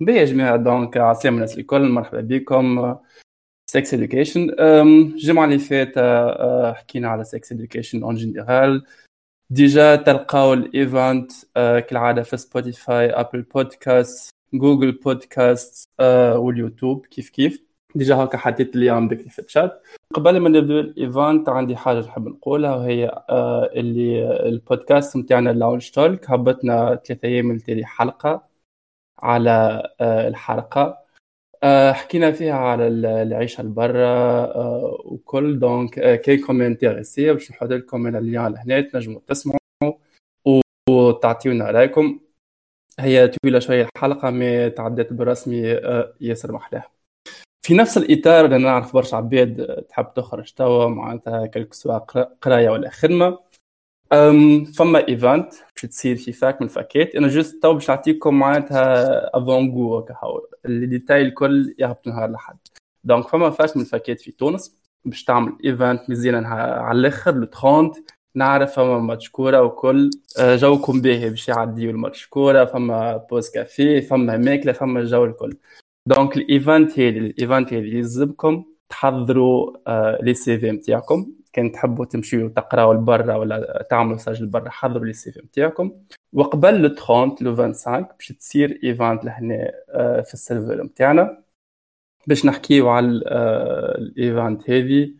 باهي يا جماعة donc عسلامة الناس الكل مرحبا بكم. sex education الجمعة اللي فاتت آه، حكينا على sex education en général déjà تلقاو ال event آه، كالعادة في Spotify Apple Podcast Google Podcast وال YouTube. كيف كيف؟ déjà هكا حطيت اليوم بكري في الشات. قبل ما نبدأ ال event عندي حاجة نحب نقولها وهي آه، اللي البودكاست نتاعنا Lounge Talk هبطنا ثلاثة أيام التالي حلقة. على آه، الحلقة. آه، حكينا فيها على العيشة لبرا آه، وكل. donc كي intéressé باش نحط لكم من ال lien لهنا تنجموا تسمعوا وتعطيونا رأيكم. هي طويلة شوية الحلقة mais تعدت برسمي ياسر محلاه في نفس الإطار اللي نعرف برشا عباد تحب تخرج توا معناتها كلك سواء قراية ولا خدمة. أم فما event باش تصير في fac من الفاكات أنا juste تو باش نعطيكم معناتها avant-goût هكا les détails الكل يهبط نهار لحد donc فما fac من الفاكات في تونس باش تعمل event مزيان على الأخر le 30 نعرف فما ماتش كورة وكل. أه، جوكم باهي باش يعديو الماتش كورة فما pause café فما ماكلة فما الجو الكل. donc ال event هذي ال event هذي يلزمكم تحضروا أه، les CV نتاعكم كان تحبوا تمشيوا تقراوا لبرا ولا تعملوا stage لبرا حضروا les CV نتاعكم. وقبل le 30 le 25 باش تصير event لهنا آه، في ال serveur نتاعنا. باش نحكيو على ال event هذي.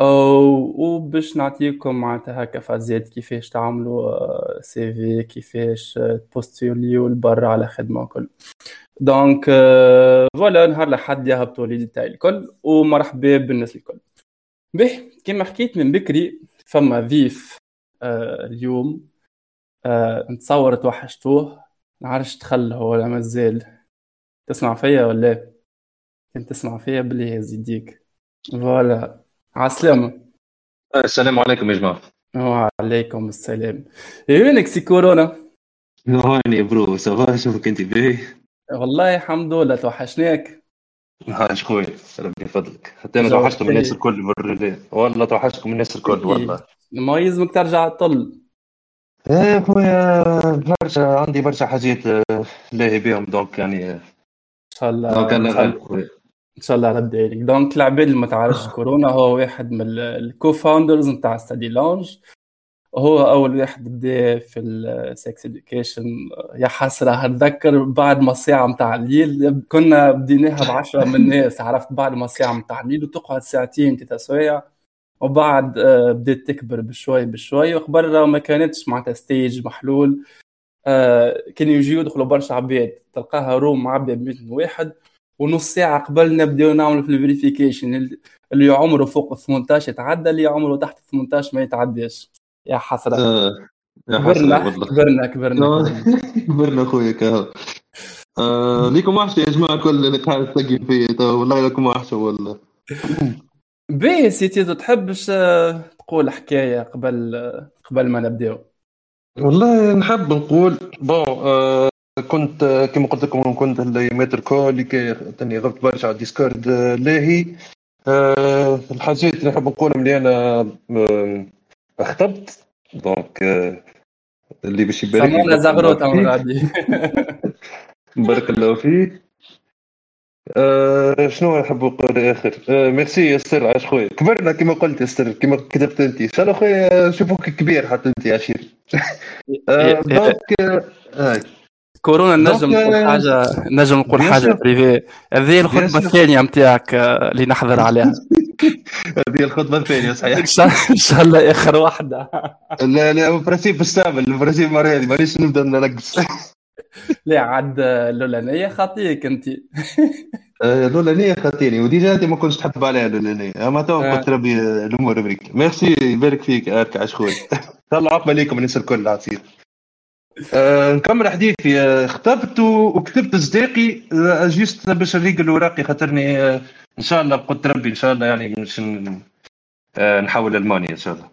وباش نعطيكم معناتها هكا فازات كيفاش تعملوا C آه، V كيفاش تpostuليو لبرا على خدمة كل donc voilà نهار لحد يهبطوا les détails الكل ومرحبا بالناس الكل. به كما حكيت من بكري فما ضيف آه اليوم آه نتصور توحشتوه نعرفش دخل هو ولا مازال. تسمع فيا ولا كنت تسمع فيا بلي يزيديك فوالا. عسلامة آه، السلام عليكم يا جماعة. وعليكم السلام. وينك سي كورونا؟ هاني برو سافا شوفك انت باهي والله الحمد لله توحشناك. عاش خويا ربي يفضلك. حتى أنا توحشتكم الناس الكل المره والله توحشتكم الناس الكل والله. ما يلزمك ترجع تطل. إيه خويا برشا عندي برشا حاجات آه، لاهي بهم donc يعني إن شاء الله donc إن شاء الله. رد عليك donc العباد اللي ما تعرفش كورونا هو واحد من ال co-founders نتاع Study Lounge هو أول واحد بدأ في ال sex education يا حسرة نتذكر بعد ما ساعه نتاع الليل كنا بديناها بعشرة من الناس عرفت بعد ما ساعه نتاع الليل وتقعد ساعتين ثلاث سوايع وبعد آه، بدات تكبر بشوي بشوي. وقبل ما كانتش معناتها stage محلول. آه، كانوا يجيو يدخلوا برشا عباد. تلقاها room معبيه ب 100 واحد. ونص ساعة قبل نبداو نعملوا في ال verification اللي عمره فوق 18 يتعدى اللي عمره تحت 18 ما يتعداش. يا حسرة آه. يا كبرنا والله كبرنا كبرنا كبرنا. اخويا كهو آه ليكم وحشه يا جماعة كل اللي قاعد تلاقي فيا والله لكم وحشه والله. باهي سيتي تحبش آه، تقول حكاية قبل قبل ما نبداو والله نحب نقول بون آه كنت كما قلت لكم كنت الايامات الكل تاني ضربت برشا على الديسكورد آه، لاهي آه الحاجات اللي نحب نقولهم اللي أنا آه اخطبت دونك اللي باش يبارك سمونا زغروت غادي بارك الله فيك. آه شنو نحب نقول آخر؟ آه ميرسي ياسر عاش خويا كبرنا كما قلت ياسر كما كتبت انت. إن شاء الله خويا نشوفوك كبير حتى انت عشير. آه donc آه كورونا نجم نقول حاجة نجم نقول حاجة bref هذه الخطبة الثانية نتاعك اللي نحضر عليها. هذه الخطبة الثانية صحيح. إن شاء الله آخر واحدة. لا لا principe استعمل principe المره هذه مانيش نبدأ ننقص. لا عاد الاولانيه خاطيك أنت. آه، الاولانيه خاطيني وديجا أنت ما كنتش تحب عليها الاولانيه أما تو آه. قلت ربي الأمور ميرسي يبارك فيك ارك عاش خويا الله عقبة ليكم الناس الكل عصير أه نكمل حديثي اخترت وكتبت صديقي جيست باش نريق الاوراقي خاطرني إن شاء الله بقدر ربي إن شاء الله يعني مش آه، نحول المانيا إن شاء الله.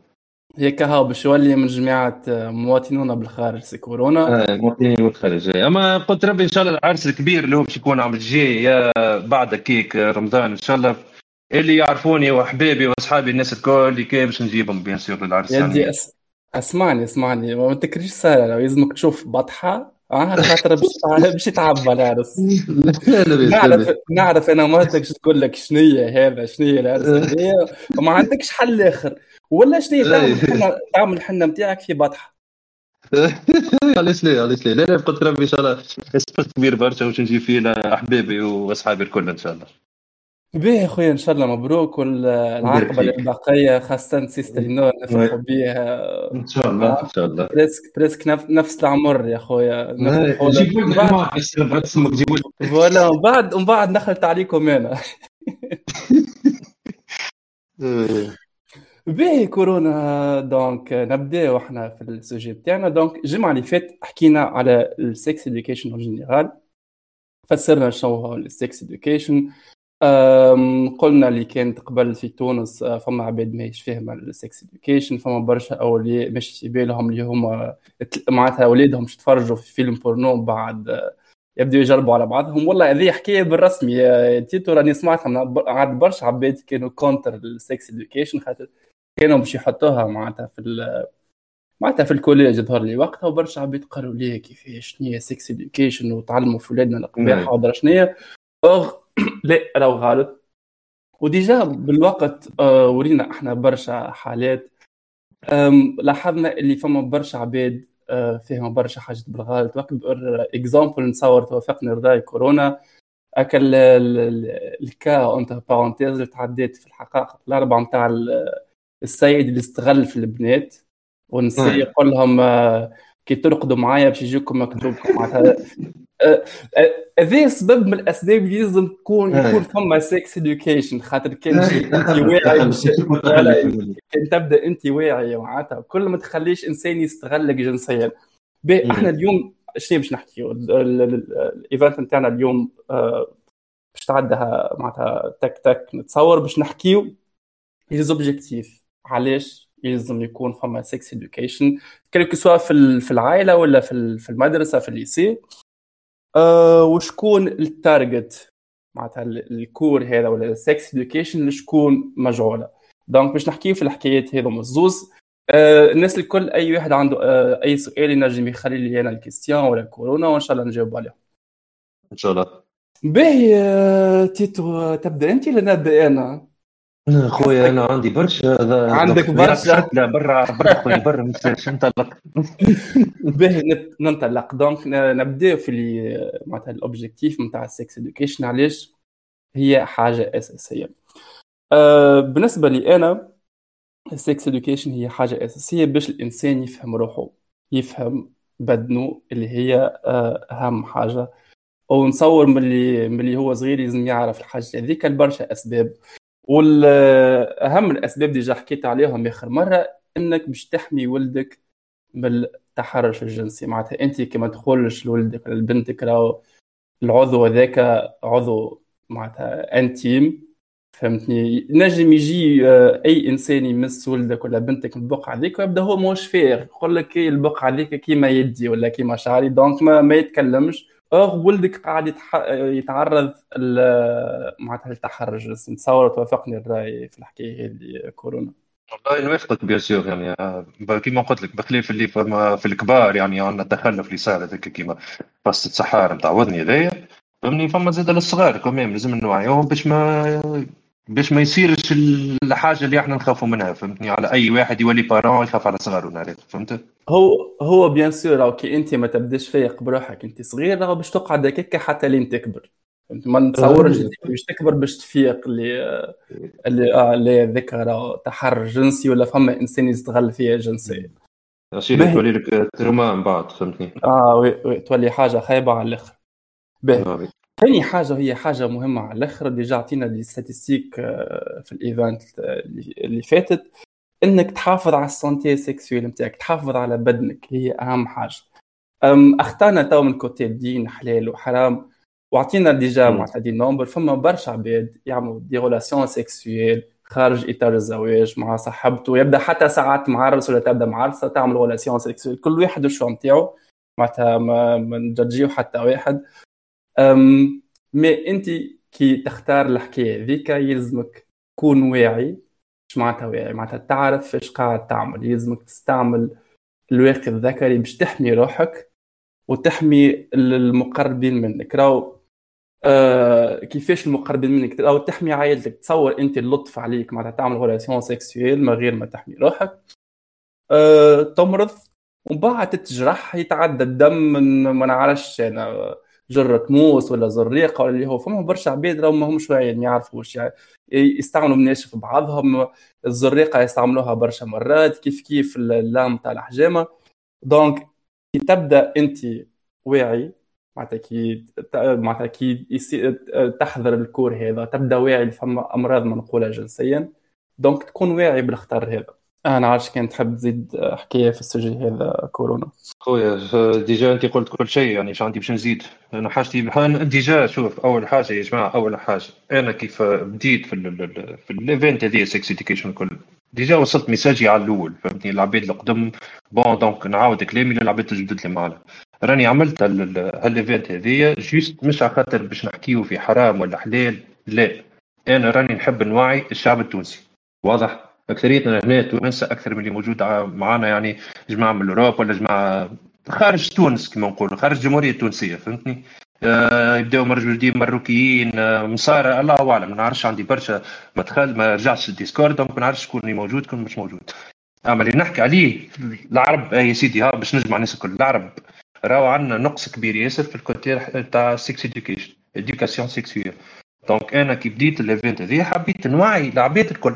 هيك هاو باش يولي من جماعة آه، مواطنون بالخارج سي كورونا. آه مواطنين بالخارج أما قلت ربي إن شاء الله العرس الكبير اللي هو باش يكون عام الجاي يا بعد كيك رمضان إن شاء الله. اللي يعرفوني واحبابي وأصحابي الناس الكل كي باش نجيبهم bien sûr للعرس يدي يعني. اسمعني اسمعني. ما تكريش سهلة. لو يلزمك تشوف بطحة آه خاطر باش يتعب العرس. نعرف نعرف أنا مرتك تقول لك شنية هذا شنية العرس؟ هذايا وما عندكش حل آخر. ولا شنية تعمل حنة تعمل الحنة نتاعك في بطحة. علاش لا علاش لا لا قلت ربي إن شاء الله. اسبرت كبير برشا واش نجي فيه لاحبابي وأصحابي الكل إن شاء الله. باهي خويا إن شاء الله مبروك والعاقبة الباقيه خاصة سيسترينو نفرحوا بها إن شاء الله إن شاء الله. presque presque نفس العمر يا خويا جيبوا لي اسمك جيبوا voilà ومن بعد ومن بعد نخلط عليكم أنا باهي كورونا donc نبداو إحنا في ال sujet بتاعنا. donc الجمعة اللي فات حكينا على ال sex education en général فسرنا شنو هو ال sex education قلنا اللي كانت قبل في تونس آه، فما عباد ماهيش فاهمه ال sex education فما برشا اولياء مش في بالهم اللي هما معناتها أولادهم يتفرجوا في فيلم بورنو بعد آه، يبداو يجربوا على بعضهم. والله هذه حكاية بالرسمي تيتو راني سمعتها من عاد برشا عباد كانوا contre ال sex education خاطر كانوا باش يحطوها معناتها في معناتها في الكوليج ظهر لي وقتها وبرشا عباد قالوا لي كيفاش شنو هي سكس اديوكيشن وتعلموا في ولادنا القباحه ودرا شنو هي لا راهو غلط. وديجا بالوقت آه، ورينا إحنا برشا حالات. لاحظنا اللي فما برشا عباد آه، فيهم برشا حاجات بالغلط. وقت اكزامبل نصور توافقنا رضاي كورونا. اكل الكا انت بارونتيز اللي تعديت في الحقائق الأربعة نتاع السيد اللي استغل في البنات. والنساء يقول لهم آه، كي ترقدوا معايا باش يجيكم مكتوب معناتها هذا سبب من الأسباب اللي لازم تكون يكون فما sex education خاطر كان انت واعي. كان تبدأ انت واعي معناتها. كل ما تخليش إنسان يستغلك جنسيا. إحنا اليوم شنو باش نحكيو ال event نتاعنا اليوم آه، باش تعدها معناتها تك تك نتصور باش نحكيو les objectifs علاش؟ يلزم يكون فما sex education كان سواء في العائلة ولا في المدرسة في ال lycée أه وشكون ال target؟ معناتها ال cours هذا ولا ال sex education لشكون مجعوله donc باش نحكي في الحكايات هذو الزوز أه الناس الكل أي واحد عنده أه أي سؤال ينجم يخلي لي أنا ال question ولا كورونا وان شاء الله نجاوب عليه. ان شاء الله باهي آه، تيتو تبدأ أنت ولا نبدأ أنا؟ خويا أنا عندي برشا عندك برشا. لا برا برا خويا برا ما ننطلق باهي ننطلق. donc نبداو في اللي معناتها ال objectif نتاع ال sex education علاش؟ هي حاجة أساسية. أه بالنسبة لي أنا ال sex education هي حاجة أساسية باش الإنسان يفهم روحه يفهم بدنه اللي هي أه أهم حاجة. ونصور من اللي من اللي هو صغير لازم يعرف الحاجة. هذيك لبرشا أسباب. والأهم الأسباب déjà حكيت عليهم آخر مرة إنك باش تحمي ولدك من التحرش الجنسي. معناتها أنت كما تقولش لولدك ولا لبنتك راهو العضو هذاك عضو معناتها intime فهمتني؟ نجم يجي آه، أي إنسان يمس ولدك ولا بنتك البقعه هذيك ويبدأ هو موش فير. يقول لك البقعه هذيك كيما يدي ولا كيما شعري donc ما, ما يتكلمش. or ولدك قاعد. يتعرض معناتها للتحرش نتصور توافقني الرأي في الحكاية هذه كورونا والله نوافقك bien sûr يعني آه، كيما قلت لك بخلاف اللي فما في الكبار يعني عندنا التخلف اللي صار هذاك كيما فاست السحار نتاع وذني هذايا فهمني فما زاد للصغار كمان لازم نوعيهم باش ما باش ما يصيرش الحاجة اللي إحنا نخافوا منها فهمتني؟ على أي واحد يولي parent يخاف على صغاره فهمت؟ هو هو bien sûr كي أنت ما تبداش فايق بروحك أنت صغير راهو باش تقعد هكاك حتى لين تكبر. فهمت؟ ما نتصورش باش تكبر باش تفيق اللي اللي آه اللي ذكر راهو تحرش جنسي ولا فما إنسان يستغل فيها جنسيا. عشان تولي لك trauma من بعد فهمتني؟ آه oui oui تولي حاجة خايبة على الآخر. باهي. ثاني حاجة هي حاجة مهمة على الآخر déjà عطينا des statistiques آه، في ال event اللي فاتت إنك تحافظ على ال santé sexuelle نتاعك تحافظ على بدنك هي أهم حاجة. اخطانا تو من côté الدين حلال وحرام وعطينا déjà معناتها des nombres فما برشا عباد يعملوا des relations sexuelles خارج إطار الزواج مع صاحبته يبدأ حتى ساعات معرس ولا تبدأ معرسه تعمل relation sexuelle كل واحد وشو نتاعو معناتها ما نجوجيو حتى واحد. mais أنت كي تختار الحكاية ذيك يلزمك تكون واعي. اش معناتها واعي؟ معناتها تعرف إيش قاعد تعمل. يلزمك تستعمل الواقي الذكري باش تحمي روحك وتحمي المقربين منك. راهو آه كيفاش المقربين منك؟ راهو تحمي عائلتك. تصور أنت اللطف عليك. معناتها تعمل relation sexuelle من غير ما تحمي روحك. آه تمرض. ومن بعد تتجرح يتعدى الدم. من ما نعرفش أنا. جرة موس ولا زريقة ولا اللي هو فما برشا عباد راهم ما همش واعيين ما يعرفوش يعني يستعملوا مناشف بعضهم الزريقة يستعملوها برشا مرات كيف كيف ال lame تاع الحجامة. donc كي تبدأ أنت واعي معناتها كي معناتها كي تحضر ال cours هذا تبدأ واعي فما أمراض منقوله جنسيا. donc تكون واعي بالخطر هذا. أنا عارف كان تحب تزيد حكاية في ال sujet هذا كورونا. خويا déjà أنت قلت كل شيء يعني شو عندي باش نزيد؟ أنا حاجتي déjà شوف أول حاجة يا جماعة أول حاجة أنا كيف بديت في في ال event هذه sex education كل déjà وصلت message ي على الأول فهمتني؟ العباد القدم bon donc نعاود كلامي للعباد تجبدت لي معنا راني عملت هال event هذيا juste مش على خاطر باش نحكيو في حرام ولا حلال لا. أنا راني نحب نوعي الشعب التونسي واضح؟ اكثريتنا هنا تونس أكثر من اللي موجود معنا يعني جماعة من الاوروب ولا جماعة خارج تونس كما نقولوا خارج الجمهورية التونسية فهمتني؟ آه يبداو مرجولين مروكيين آه مصارى الله أعلم ما نعرفش عندي برشا ما دخل ما رجعتش الديسكورد دونك ما نعرفش شكون اللي موجود شكون مش موجود. أما اللي نحكي عليه العرب يا سيدي ها باش نجمع الناس الكل العرب راهو عندنا نقص كبير ياسر في الكوتي تاع سيكس اديوكيشن اديوكاسيون سيكسويل دونك أنا كي بديت الايفنت هذه حبيت نوعي العباد الكل.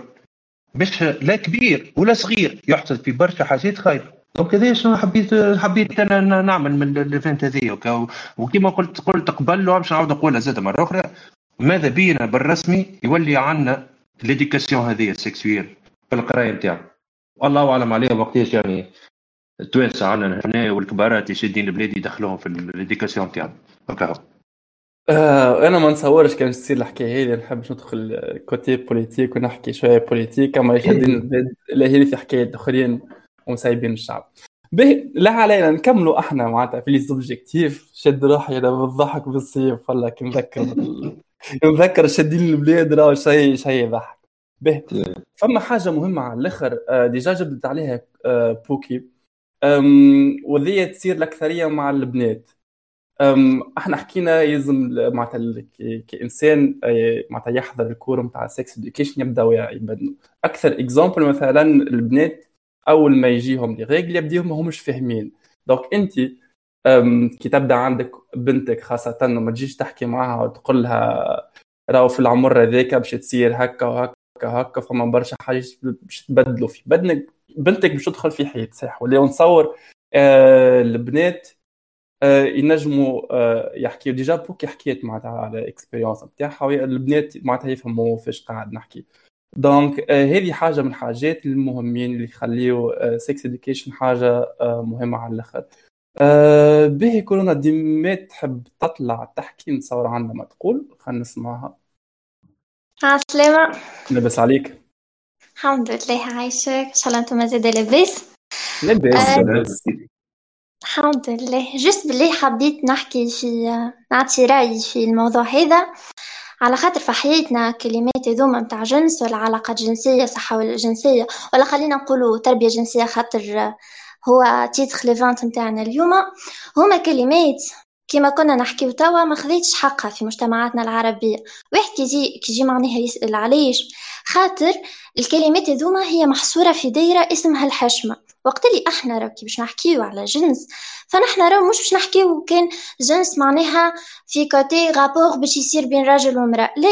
باش لا كبير ولا صغير يحصل في برشا حاجات خايبة. donc هذا شنو حبيت حبيت أنا نعمل من ال event هذه وكما قلت قلت قبل باش نعاود نقولها زاد مرة أخرى. ماذا بينا بالرسمي يولي عندنا l'éducation هذه ال sexuelle في القراية نتاعنا؟ والله أعلم عليهم وقتاش يعني التوانسه عندنا هنا والكبارات اللي شادين البلاد يدخلوهم في l'éducation نتاعنا. هكا آه أنا ما نتصورش كان تصير الحكاية هذه نحب ندخل كوتي بوليتيك ونحكي شوية بوليتيك أما يشدين البلاد هي في حكايات اخرين ومسايبين الشعب. به لا علينا نكملوا إحنا معناتها في لي سوبجيكتيف شد روحي أنا بالضحك بالصيف والله كي نذكر نذكر شادين البلاد راه شيء شيء يضحك به فما حاجة مهمة على الآخر آه، ديجا جبدت عليها آه، بوكي. وذي تصير الأكثرية مع البنات. إحنا حكينا يلزم معناتها كإنسان آه، معناتها يحضر ال cours نتاع sex education يبدأ واعي بدنه أكثر exemple مثلا البنات أول ما يجيهم les règles يبديهم ما همش فاهمين. donc أنت كي تبدأ عندك بنتك خاصة وما تجيش تحكي معها وتقول لها راهو في العمر هذاك باش تصير هكا وهكا هكا فما برشا حاجات باش تبدلوا في بدنك بنتك باش تدخل في حيط صح ولا نتصور آه البنات ينجموا آه يحكيو. déjà Boké حكيت معناتها على expérience نتاعها البنات معناتها يفهموا فاش قاعد نحكي. donc آه هذه حاجة من الحاجات المهمين اللي يخليو sex آه education حاجة آه مهمة على الأخر. آه باهي كورونا ديما تحب تطلع تحكي نتصور عندها ما تقول خلينا نسمعها. عسلامة لاباس عليك. الحمد لله عايشك إن شاء الله أنتم زاد لاباس. لاباس. الحمد لله جست بالله حبيت نحكي في نعطي رأيي في الموضوع هذا على خاطر في حياتنا كلمات هذوما متاع جنس ولا علاقات جنسية صحة ولا جنسية ولا خلينا نقولوا تربية جنسية خاطر هو تيتخ ليفانت متاعنا اليوم هما كلمات كما كنا نحكيو توا ما خذيتش حقها في مجتمعاتنا العربية واحد كيجي كيجي معناها يسأل علاش خاطر الكلمات هذوما هي محصورة في دايرة اسمها الحشمة وقت اللي إحنا راو باش نحكيو على جنس فنحن راو مش باش نحكيو كان جنس معناها في côté rapport باش يصير بين راجل ومرأة. لا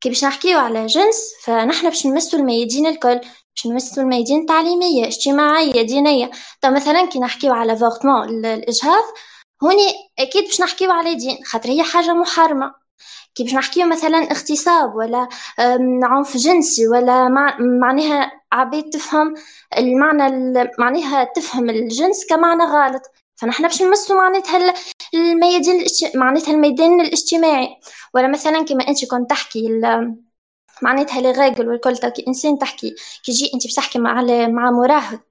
كي باش نحكيو على جنس فنحن باش نمسو الميادين الكل باش نمسو الميادين التعليمية اجتماعية دينية طب مثلا كي نحكيو على avortement الإجهاض هوني أكيد باش نحكيو على دين خاطر هي حاجة محرمة. كي باش نحكيو مثلا اغتصاب ولا عنف جنسي ولا معناها عباد تفهم المعنى معناها تفهم الجنس كمعنى غلط. فنحن باش نمسوا معناتها الميادين معناتها الميدان الاجتماعي. ولا مثلا كما أنت كنت تحكي معناتها les règles والكل كي إنسان تحكي كي جي أنت باش تحكي مع مع مراهق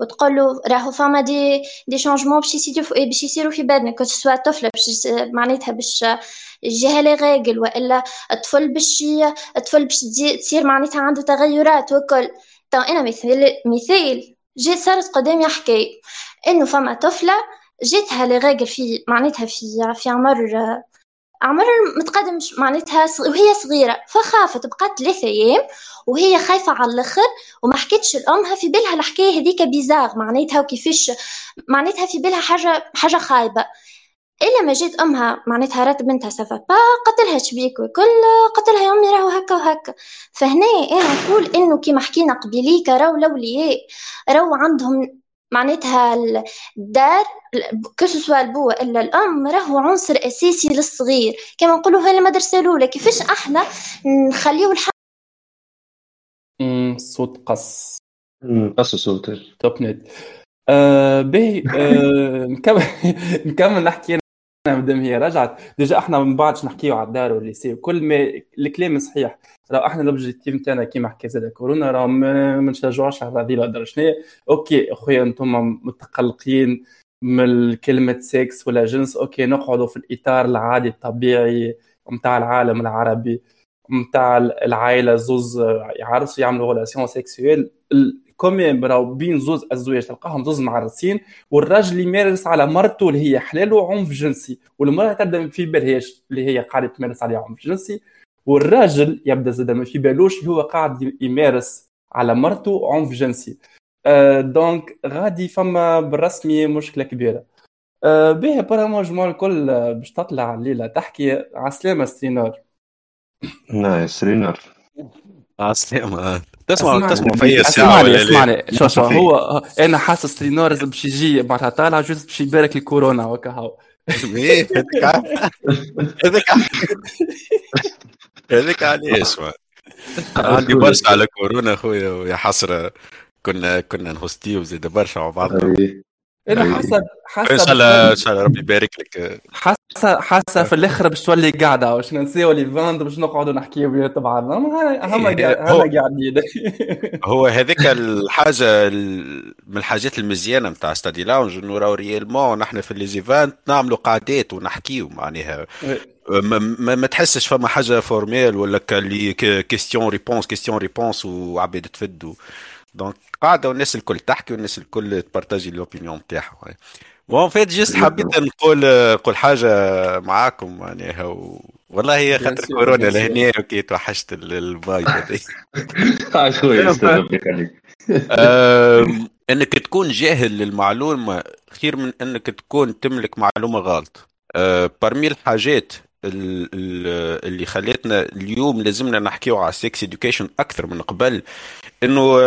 وتقول له راهو فما des des changements باش يصيروا في باش يصيروا في بدنك que ce soit طفلة باش معناتها باش يجيها les règles وإلا الطفل باش الطفل باش تصير معناتها عنده تغيرات وكل. تو أنا مثال مثال جيت صارت قدامي حكايه إنه فما طفلة جاتها لغاقر في معناتها في في عمر عمر متقدم معناتها وهي صغيرة. فخافت بقات ثلاثة أيام وهي خايفة على الآخر وما حكيتش لأمها. في بالها الحكاية هذيك بيزاغ معناتها وكيفاش معناتها في بالها حاجة حاجة خايبة. إلا ما جات أمها معناتها رات بنتها سافا با قتلها شبيك وكل قتلها يا أمي راهو هكا وهكا. فهنا أنا نقول إنه كيما حكينا قبيليك راهو الأولياء راهو عندهم معناتها الدار كسوا البو إلا الأم راهو عنصر أساسي للصغير. كما نقولوا هاي المدرسة الاولى كيفاش أحنا نخليو الحق؟ صوت قص. قص صوت توب نت آه باهي آه نكمل نحكي مادام هي رجعت. ديجا إحنا من بعدش نحكيو على الدار والليسي وكل ما الكلام صحيح. راه إحنا لوبجيكتيف نتاعنا كيما حكى زاد كورونا راه ما نشجعوش على هذه الهضرة. شنو أوكي أخويا أنتم متقلقين من كلمة سكس ولا جنس. أوكي نقعدوا في الإطار العادي الطبيعي نتاع العالم العربي نتاع العائلة زوز يعرسوا يعملوا relation sexuelle quand même راهو بين زوز ازواج تلقاهم زوز معرسين والراجل يمارس على مرته اللي هي حلال وعنف جنسي والمرأة تبدأ في بالهاش اللي هي قاعدة تمارس عليها عنف جنسي والراجل يبدأ زاد ما في بالوش هو قاعد يمارس على مرته عنف جنسي. آه donc غادي فما بالرسمي مشكلة كبيرة. آه به برا مجموع الكل باش تطلع الليلة. تحكي على السلامه سترينار. نايس سترينار. على السلامه تسمع تسمع في ساعه أسمعني أسمعني. شو شو هو أنا حاسس سترينار باش يجي معناتها طالع جوست باش يبارك الكورونا وكا هاو. هذاك هذاك علاش عندي برشا على كورونا خويا ويا حسره كنا كنا نهوستيو زيد برشا مع بعضنا. أنا حاسه حاسه إن شاء الله إن شاء الله ربي يبارك لك. حاسه حاسة في الإخر باش تولي قاعدة واش ننساو les fans باش نقعدوا نحكيو بيا بعضنا هم هم قاعدين. هو هذيك الحاجة من الحاجات المزيانة نتاع Study Lounge إنه راهو réellement نحن في les events نعملوا قعدات ونحكيو معناها. ما, ما تحسش فما حاجة formelle ولا اللي question réponse question réponse وعباد تفدوا donc قاعدة والناس الكل تحكي والناس الكل تبارتاجي l'opinion نتاعها bon vite juste حبيت نقول نقول حاجة معاكم معناها و... والله هي خاطر كورونا لهنا okay توحشت ال vibe هذي. إنك تكون جاهل للمعلومة خير من إنك تكون تملك معلومة غلط. أه parmi الحاجات اللي خلتنا اليوم لازمنا نحكيو على sex education أكثر من قبل إنه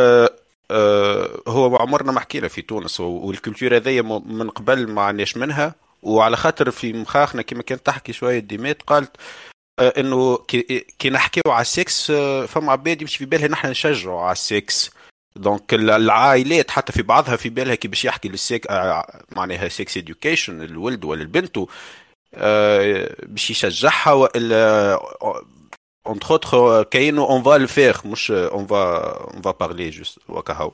هو عمرنا ما حكينا في تونس وال culture هذيا من قبل ما عناش منها. وعلى خاطر في مخاخنا كما كانت تحكي شوية ديمات قالت آه، إنه كي نحكيو على السكس آه، فما عباد يمشي في بالها نحن نشجعوا على السكس. donc العائلات حتى في بعضها في بالها كي باش يحكي للسيك معناها sex education الولد ولا البنت باش يشجعها وإلا entre autres كاينو on va le faire مش فا on va parler juste وكهو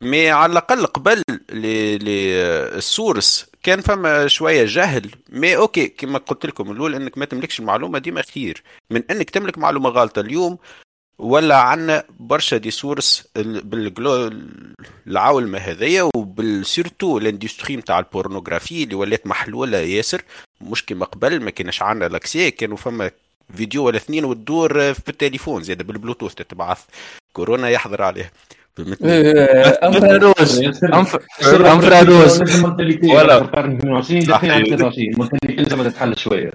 mais على الاقل قبل les les ال sources كان فما شوية جهل مي okay كما قلت لكم الأول انك ما تملكش المعلومه ديما خير من انك تملك معلومه غلطه اليوم ولا عنا برشا des sources بالجلو العولمه هذيا وبال surtout ال industry نتاع ال pornographie اللي ولات محلوله ياسر مش كما قبل ما كانش عندنا l'accès كانوا فما فيديو ولا اثنين وتدور في التليفون زيادة بالبلوتوث تتبعث. كورونا يحضر عليه. infrarouge ولا 2020 لازم تتحل شوية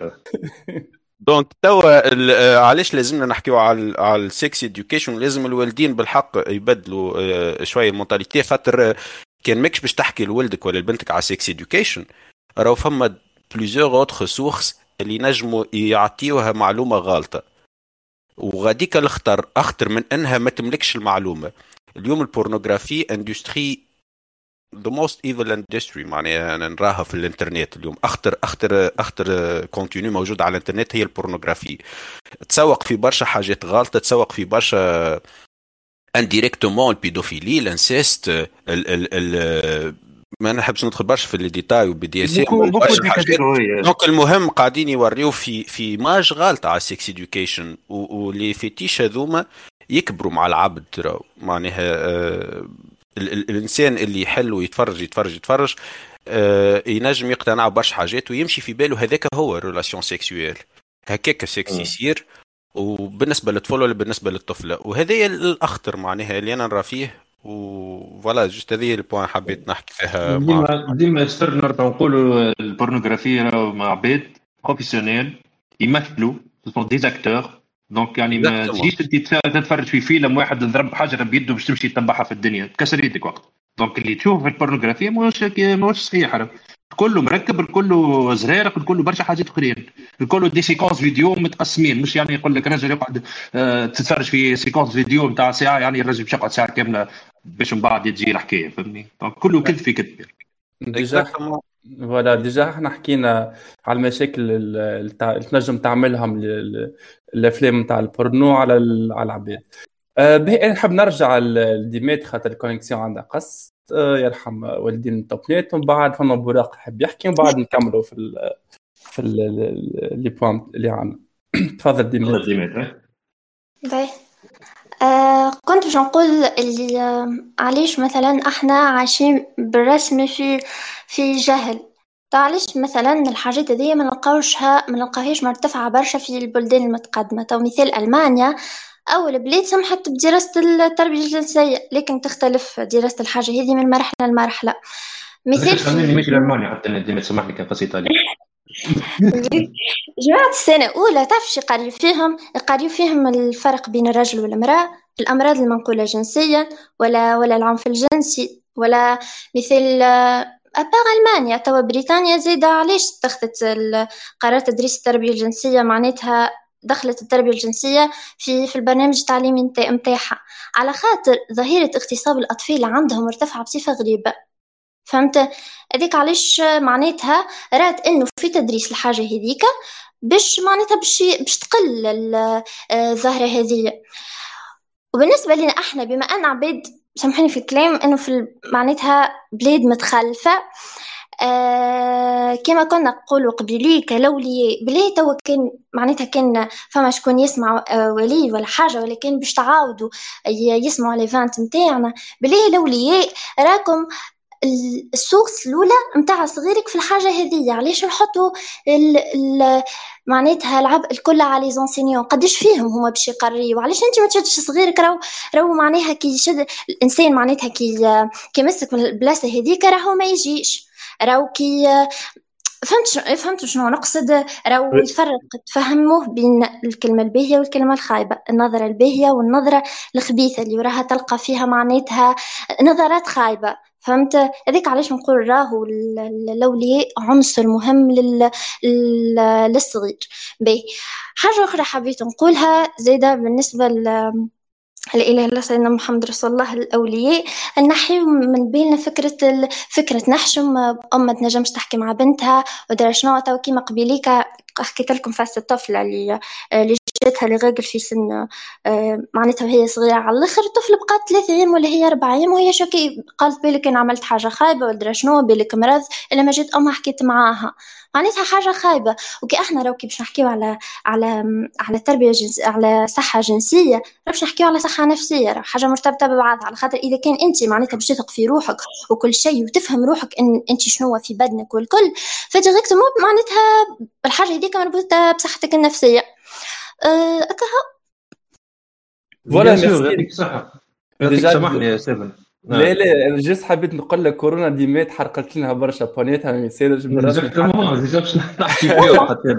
donc توا علاش لازمنا نحكيو على على ال sex education لازم الوالدين بالحق يبدلوا شوية ال mentalité خاطر كان ماكش باش تحكي لولدك ولا لبنتك على sex education راهو فما plusieurs autres sources اللي نجموا يعطيوها معلومة غلطه وغاديك الخطر أخطر من إنها ما تملكش المعلومة. اليوم ال pornography industry the most evil industry معناها أنا نراها في الإنترنت اليوم. اخطر اخطر أخطر contenu موجود على الإنترنت هي ال pornographie. تسوق في برشا حاجات غلطه تسوق في برشا indirectement ال pédophilie ال inceste ال ال ال ما نحبش ندخل برشا في ال détails و BDSM donc المهم قاعدين يوريو في في image غالطة على ال sex education و les fétiches هذوما يكبروا مع العبد ترى. معناها آه الإنسان اللي يحل ويتفرج يتفرج يتفرج آه ينجم يقتنع برشا حاجات ويمشي في باله. هذاك هو relation sexuelle هكاك سكس يصير وبالنسبة للطفل ولا بالنسبة للطفلة. وهذا الأخطر معناها اللي أنا نرى فيه و voilà juste هذه ال point حبيت نحكي فيها ديما ديما نرجع نقولوا البورنوغرافيا مع عباد professionnels يمثلوا sont des acteurs donc يعني ما تجيش تتفرج في فيلم واحد ضرب حجره بيده باش تمشي تتبعها في الدنيا. تكسر يدك وقت. donc اللي تشوف في البورنوغرافيا ماهوش ماهوش صحيح. كله مركب كله زرارق كله برشا حاجات آخرين. كله des séquences vidéo متقسمين. مش يعني يقول لك رجل يقعد آه، تتفرج في séquence vidéo نتاع ساعة يعني الرجل باش يقعد ساعة كاملة باش من بعد تجي الحكاية فهمني؟ كله كذب في كذب déjà voilà déjà إحنا حكينا على المشاكل اللي تنجم تعملهم الأفلام نتاع البورنو على على العباد. أه باهي نحب نرجع لديميت خاطر ال connexion عندها قص. يرحم والدين ال Topnet ومن بعد فما براق يحب يحكي ومن بعد نكملوا في ال في les points اللي عندنا تفضل ديميت. تفضل ديميت. باهي. آه كنت باش نقول اللي آه علاش مثلا أحنا عايشين بالرسمي في في جهل؟ علاش مثلا الحاجات هذيا ما نلقاوشها ما نلقاوهاش مرتفعة برشا في البلدان المتقدمة؟ تو مثال ألمانيا أول بلاد سمحت بدراسة التربية الجنسية لكن تختلف دراسة الحاجة. هذه من مرحلة لمرحلة. مثال خليني نمشي لألمانيا حتى ديما تسمح لي كان عليك جماعة السنة الأولى تعرف شي يقريو فيهم؟ يقريو فيهم الفرق بين الرجل والمرأة الأمراض المنقولة جنسيا ولا ولا العنف الجنسي ولا مثل أبار ألمانيا. توا بريطانيا زايدة علاش اتخذت قرار تدريس التربية الجنسية؟ معناتها دخلت التربية الجنسية في في البرنامج التعليمي متاعها على خاطر ظاهرة اغتصاب الأطفال عندهم مرتفعة بصفة غريبة. فهمت؟ هذيك علاش معناتها رأت إنه في تدريس الحاجة هذيك باش معناتها باش باش تقل الظاهرة هذه. وبالنسبة لنا إحنا بما أن عباد سامحوني في الكلام إنه في معناتها بلاد متخلفة آه كما كنا نقولوا قبيليك لولي بلي توا كان معناتها كان فما شكون يسمع آه ولي ولا حاجة ولا كان باش تعاودوا يسمعوا l'event نتاعنا. بلي الاولياء راكم ال source الأولى نتاع صغيرك في الحاجة هذه علاش نحطوا معناتها العبء الكل على les enseignants قداش فيهم هما باش يقريو؟ علاش أنت ما تشدش صغيرك؟ راهو راهو معناها كي يشد الإنسان معناتها كي كي يمسك من البلاصة هذيك راهو ما يجيش. راهو كي فهمت فهمت شنو نقصد؟ راهو يفرق تفهموه بين الكلمة الباهية والكلمة الخايبة. النظرة الباهية والنظرة الخبيثة اللي وراها تلقى فيها معناتها نظرات خايبة. فهمت؟ هذيك علاش نقول راهو الاولياء عنصر مهم لل... للصغير. باهي. حاجة أخرى حبيت نقولها زاده بالنسبة ل... اله إلا سيدنا محمد رسول الله الأولياء. نحيو من بيننا فكرة فكرة نحشم ام تنجمش تحكي مع بنتها. ودرا شنو تو كيما قبيليك حكيت لكم فازة الطفله اللي اللي جاتها لغاقل في سن آه، معناتها وهي صغيرة. على الآخر الطفل بقات ثلاثة أيام ولا هي أربع أيام وهي شوكي قالت بالك أنا عملت حاجة خايبة ودرا شنو بالك مرض إلا ما جات أمها حكيت معاها. معناتها حاجة خايبة. وكي إحنا راو كي باش نحكيو على على على تربيه جنس على صحة جنسية باش نحكيو على صحة نفسية حاجة مرتبطة ببعض على خاطر إذا كان أنت معناتها باش تثق في روحك وكل شيء وتفهم روحك إن أنت شنو في بدنك والكل ف directement معناتها الحاجة هذيك مربوطة بصحتك النفسية. voilà صح سامحني يا سيفن نعم. لا لا أنا juste حبيت نقول لك كورونا ديمات حرقت لنا برشا points ها ما يصيرش بالرسمي déjà باش نحكي فيها حتى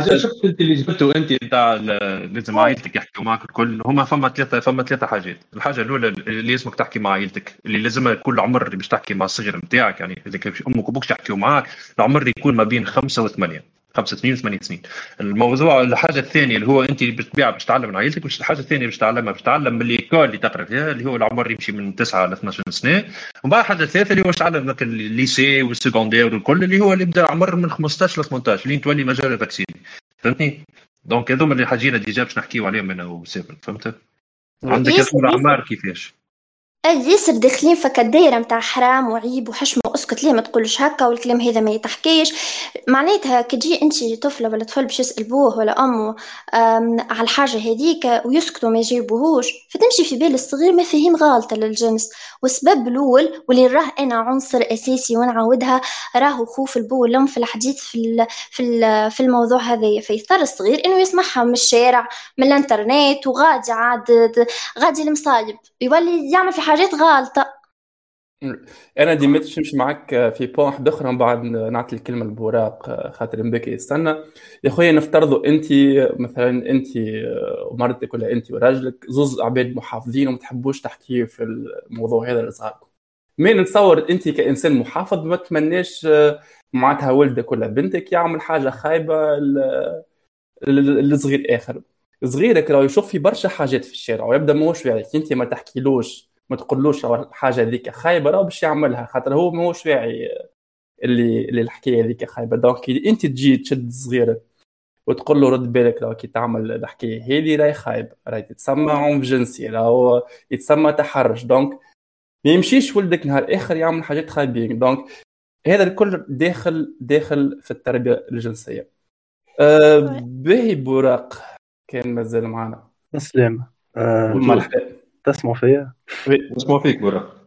déjà شفت أنت اللي جبته أنت نتاع لازم عائلتك يحكوا معك الكل هما فما ثلاثة فما ثلاثة حاجات. الحاجة الأولى اللي لازمك تحكي مع عائلتك اللي لازم كل عمر اللي باش تحكي مع الصغير نتاعك يعني إذا كان أمك وأبوك يحكيوا معك العمر يكون ما بين خمسة وثمانية. خمس سنين وثمان سنين. الموضوع الحاجة الثانية اللي هو أنت بالطبيعه باش تعلم من عائلتك مش الحاجة الثانية باش تعلمها باش تعلم من l'école اللي تقرأ فيها اللي هو العمر يمشي من 9 ل 12 سنة. ومن بعد الحاجة الثالثة اللي هو باش تعلم لك ال lycée وال secondaire والكل اللي هو اللي يبدأ عمر من 15 ل 18 لين تولي majeur vacciné فهمتني؟ donc هذوما اللي حاجينا déjà باش نحكيو عليهم أنا وسافر فهمت؟ عندك الاعمار كيفاش؟ اي ياسر داخلين فك الدايرة متاع حرام وعيب وحشمة وأسكت. ليه ما تقولش هكا والكلام هذا ما يتحكيش؟ معناتها كتجي أنت طفلة ولا طفل باش يسأل بوه ولا امه على الحاجة هذيك ويسكتوا ما يجيبوهوش فتمشي في بال الصغير مفاهيم غالطة للجنس. والسبب الأول واللي راه أنا عنصر أساسي ونعاودها راهو خوف البو والأم في الحديث في في في الموضوع هذايا. فيضطر الصغير إنه يسمعها من الشارع من الإنترنت وغادي عاد غادي المصايب. يولي يعمل في حاجات غالطة. أنا ديما نمشي معك في بوان واحد أخرى من بعد نعطي الكلمة لبوراق خاطر مبكي يستنى. يا خويا نفترضوا أنت مثلا أنت ومرتك ولا أنت وراجلك زوز عباد محافظين وما تحبوش تحكي في الموضوع هذا لصغاركم مين نتصور أنت كإنسان محافظ ما تمناش معناتها ولدك ولا بنتك يعمل حاجة خايبة لصغير آخر. صغيرك لو يشوف في برشا حاجات في الشارع ويبدأ موش واعي. أنت ما تحكيلوش. ما تقولوش الحاجة هذيك خايبة راه باش يعملها خاطر هو ماهوش واعي اللي اللي الحكاية هذيك خايبة. donc انت تجي تشد صغيرك وتقول له رد بالك لو كي تعمل الحكاية هذه راهي خايبة راهي تتسمى عنف جنسي راهو يتسمى تحرش. donc ما يمشيش ولدك نهار آخر يعمل حاجات خايبين donc هذا الكل داخل داخل في التربية الجنسية. أه باهي بوراق كان مازال معنا. السلامة أه مرحبا. تسمع فيا؟ نسمع فيك برا.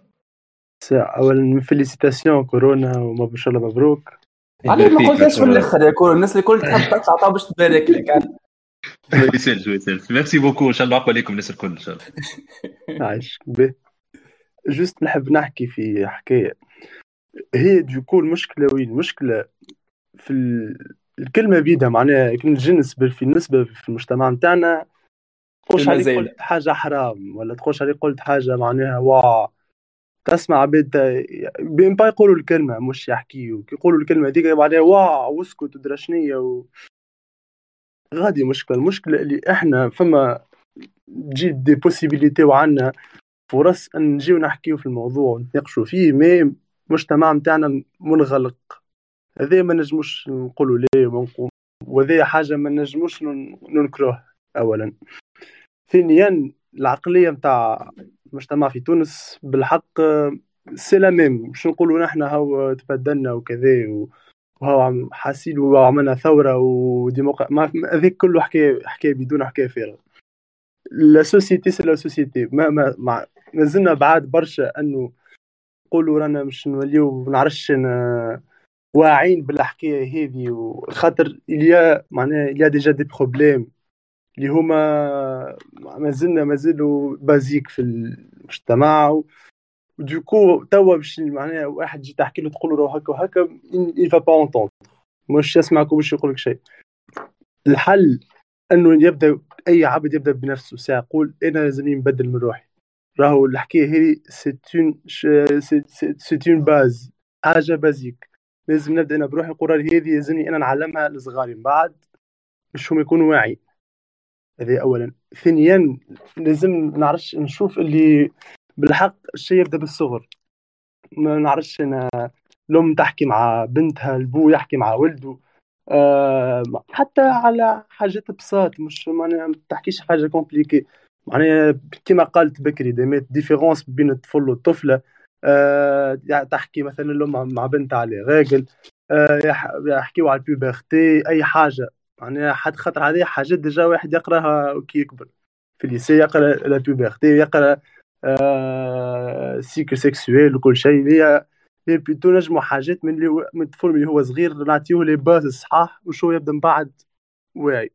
أولا félicitations كورونا وما شاء الله مبروك. علي ما قلتش في الآخر يا كورونا الناس الكل تحب تطلع باش تبارك لك. ما يسالش ما يسالش merci beaucoup إن شاء الله عقب عليكم الناس الكل إن شاء الله. عايش به juste نحب نحكي في حكاية. هي donc المشكلة وين؟ المشكلة في الكلمة بيدها معناها الجنس في النسبة في المجتمع نتاعنا تخش عليك قلت حاجة حرام ولا تخش عليك قلت حاجة معناها وا. تسمع عباد بين با يقولوا الكلمة مش يحكيوا كي يقولوا الكلمة هذيك بعدها وا واسكت ودرا شنيا و... غادي مشكله المشكلة اللي إحنا فما تجي des possibilités وعندنا فرص أن نجيو نحكيو في الموضوع ونتناقشوا فيه mais المجتمع نتاعنا منغلق. هذا ما نجموش نقولوا ليه ونقوم. وهذه حاجة ما نجموش ننكروه اولا. ثانيا العقلية نتاع المجتمع في تونس بالحق c'est la même. مش نقولوا نحن؟ هاو تبدلنا وكذا وهاو حاسين وعملنا ثورة وديمقراطيه هذيك كله حكايه حكايه بدون حكايه فارغه la société c'est la société. ما ما ما مازلنا بعاد برشا أنه نقولوا رانا مش نوليو نعرفش واعيين بالحكاية هذه وخاطر اليا معناها اليا ديجا دي بروبليم اللي هما مازلنا مازالوا basiques في المجتمع و donc توا باش معناها واحد تجي تحكي له تقول له هكا وهكا il va pas entendre. مش يسمعك ومش يقول لك شيء. الحل أنه يبدا أي عبد يبدأ بنفسه. ساعه يقول أنا لازمني نبدل من روحي. راهو الحكاية هذه c'est une c'est une base حاجة basique لازم نبدأ أنا بروحي. نقول هذه لازمني أنا نعلمها لصغاري. من بعد باش هم يكونوا واعي هذه اولا. ثانيا لازم نعرفش نشوف اللي بالحق الشيء يبدأ بالصغر. ما نعرفش أنا الام تحكي مع بنتها البو يحكي مع ولده أه حتى على حاجات بساط مش ما تحكيش حاجة compliquée معناها كما قالت بكري ديمات différence بين الطفل والطفلة. أه تحكي مثلا الام مع بنتها على règles أه يحكيو على la puberté أي حاجة. يعني حد خاطر هذه حاجات ديجا واحد يقراها كي يكبر في ال lycée يقرأ la puberté يقرأ آه cycle sexuel وكل شيء. هي هي plutôt نجمو حاجات من اللي من الطفل اللي هو صغير نعطيوه les bases الصحاح وشو يبدأ من بعد واعي.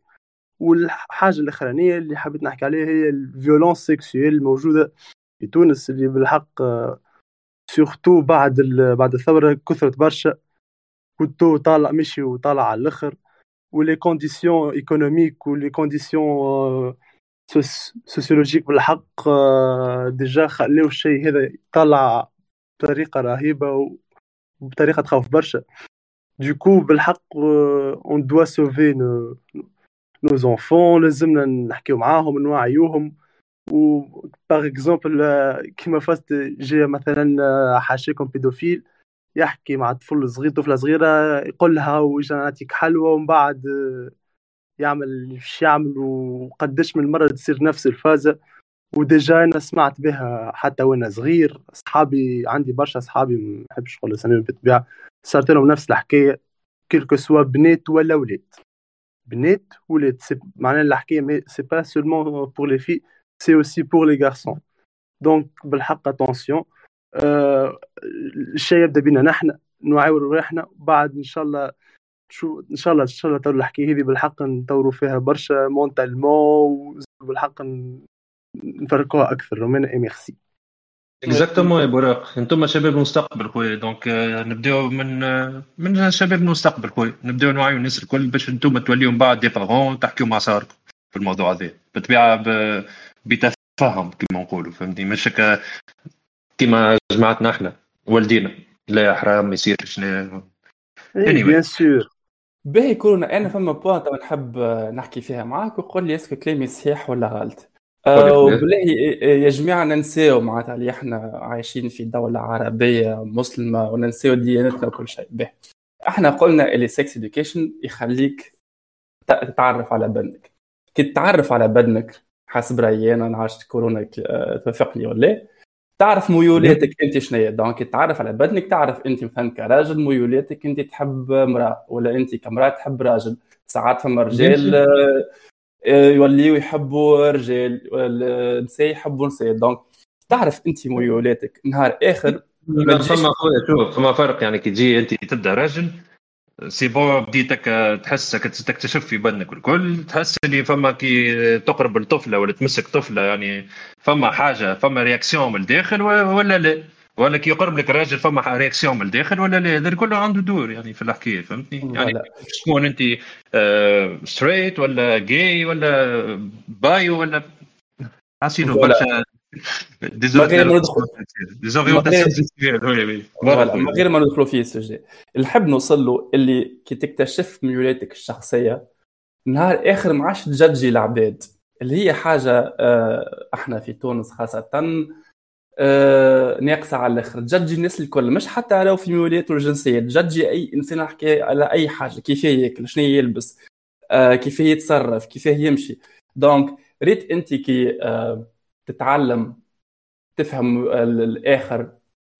والحاجة الأخرانية اللي حبيت نحكي عليها هي ال violence sexuelle الموجوده في تونس اللي بالحق surtout بعد بعد الثورة كثرت برشا. كنتو طالع مشي وطالع على الأخر. و les conditions économiques و les conditions sociologiques بالحق déjà خلاو الشيء هذا يطلع بطريقة رهيبة وبطريقة تخوف برشا donc بالحق on doit sauver nos nos enfants لازمنا نحكيو معاهم نوعيوهم و par exemple كيما فازة تجي مثلا حاشيكم pédophile يحكي مع طفل صغير طفلة صغيرة يقول لها وإجا نعطيك حلوى ومن بعد يعمل إيش يعمل وقداش من مرة تصير نفس الفازه و déjà أنا سمعت بها حتى وأنا صغير أصحابي عندي برشا أصحابي ما نحبش نقول اساميهم بالطبيعه صارت لهم نفس الحكاية. quel que soit بنات ولا ولاد. بنات ولاد. معناها الحكاية c'est pas seulement pour les filles c'est aussi pour les garçons donc بالحق attention آه الشيء يبدأ بينا نحن نعاور روحنا بعد إن شاء الله شو إن شاء الله إن شاء الله تو الحكاية هذه بالحق نطوروا فيها برشا mentalement بالحق نفرقوها أكثر. أي ميرسي. exactement يا بوراق أنتم شباب المستقبل خويا. donc نبدأو من من شباب المستقبل خويا. نبدأو نوعيو الناس الكل باش أنتم توليو من بعد des parents تحكيو مع صاركم في الموضوع هذا. بالطبيعه بتفهم كما نقولوا فهمتني؟ مش كيما جماعتنا إحنا والدينا لا حرام ما يصيرش bien sûr باهي كورونا أنا فما point نحب نحكي فيها معاك وقول لي est-ce que كلامي صحيح ولا غلط. أه وبالله يا جماعة ننساو معناتها اللي إحنا عايشين في دولة عربية مسلمة وننساو ديانتنا وكل شيء. به إحنا قلنا اللي sex education يخليك تتعرف على بدنك. كي تتعرف على بدنك حسب رأيي أنا عشت كورونا آه، توافقني ولا تعرف ميولاتك أنت شنو donc تعرف على بدنك تعرف أنت مثلا كراجل ميولاتك أنت تحب امراه ولا أنت كامراه تحب راجل. ساعات فما رجال آه، آه، يوليو يحبوا رجال النساء يحبوا نساء. donc تعرف أنت ميولاتك. نهار آخر ما فما خويا شوف فما فرق. يعني كي تجي أنت تبدأ راجل c'est bon بديتك تحس تكتشف في بدنك الكل تحس اللي فما كي تقرب الطفلة ولا تمسك طفلة يعني فما حاجة فما réaction من الداخل ولا لا. ولا كي يقرب لك راجل فما réaction من الداخل ولا لا. هذا كله عنده دور يعني في الحكاية فهمتني؟ يعني تكون أنت straight ولا gay ولا bi و ولا حاسين برشا من غير ما ندخل من غير ما ندخلوا فيه السجن نحب نوصل له اللي كي تكتشف ميولاتك الشخصية. نهار آخر ما عادش تجدجي العباد. اللي هي حاجة آه، إحنا في تونس خاصة آه، ناقصة على الآخر. تجدجي الناس الكل مش حتى لو في ميولاته الجنسيه تجدجي أي إنسان يحكي على أي حاجة. كيف ياكل شنو يلبس آه، كيف يتصرف كيف يمشي. donc ريت أنت كي تتعلم تفهم الآخر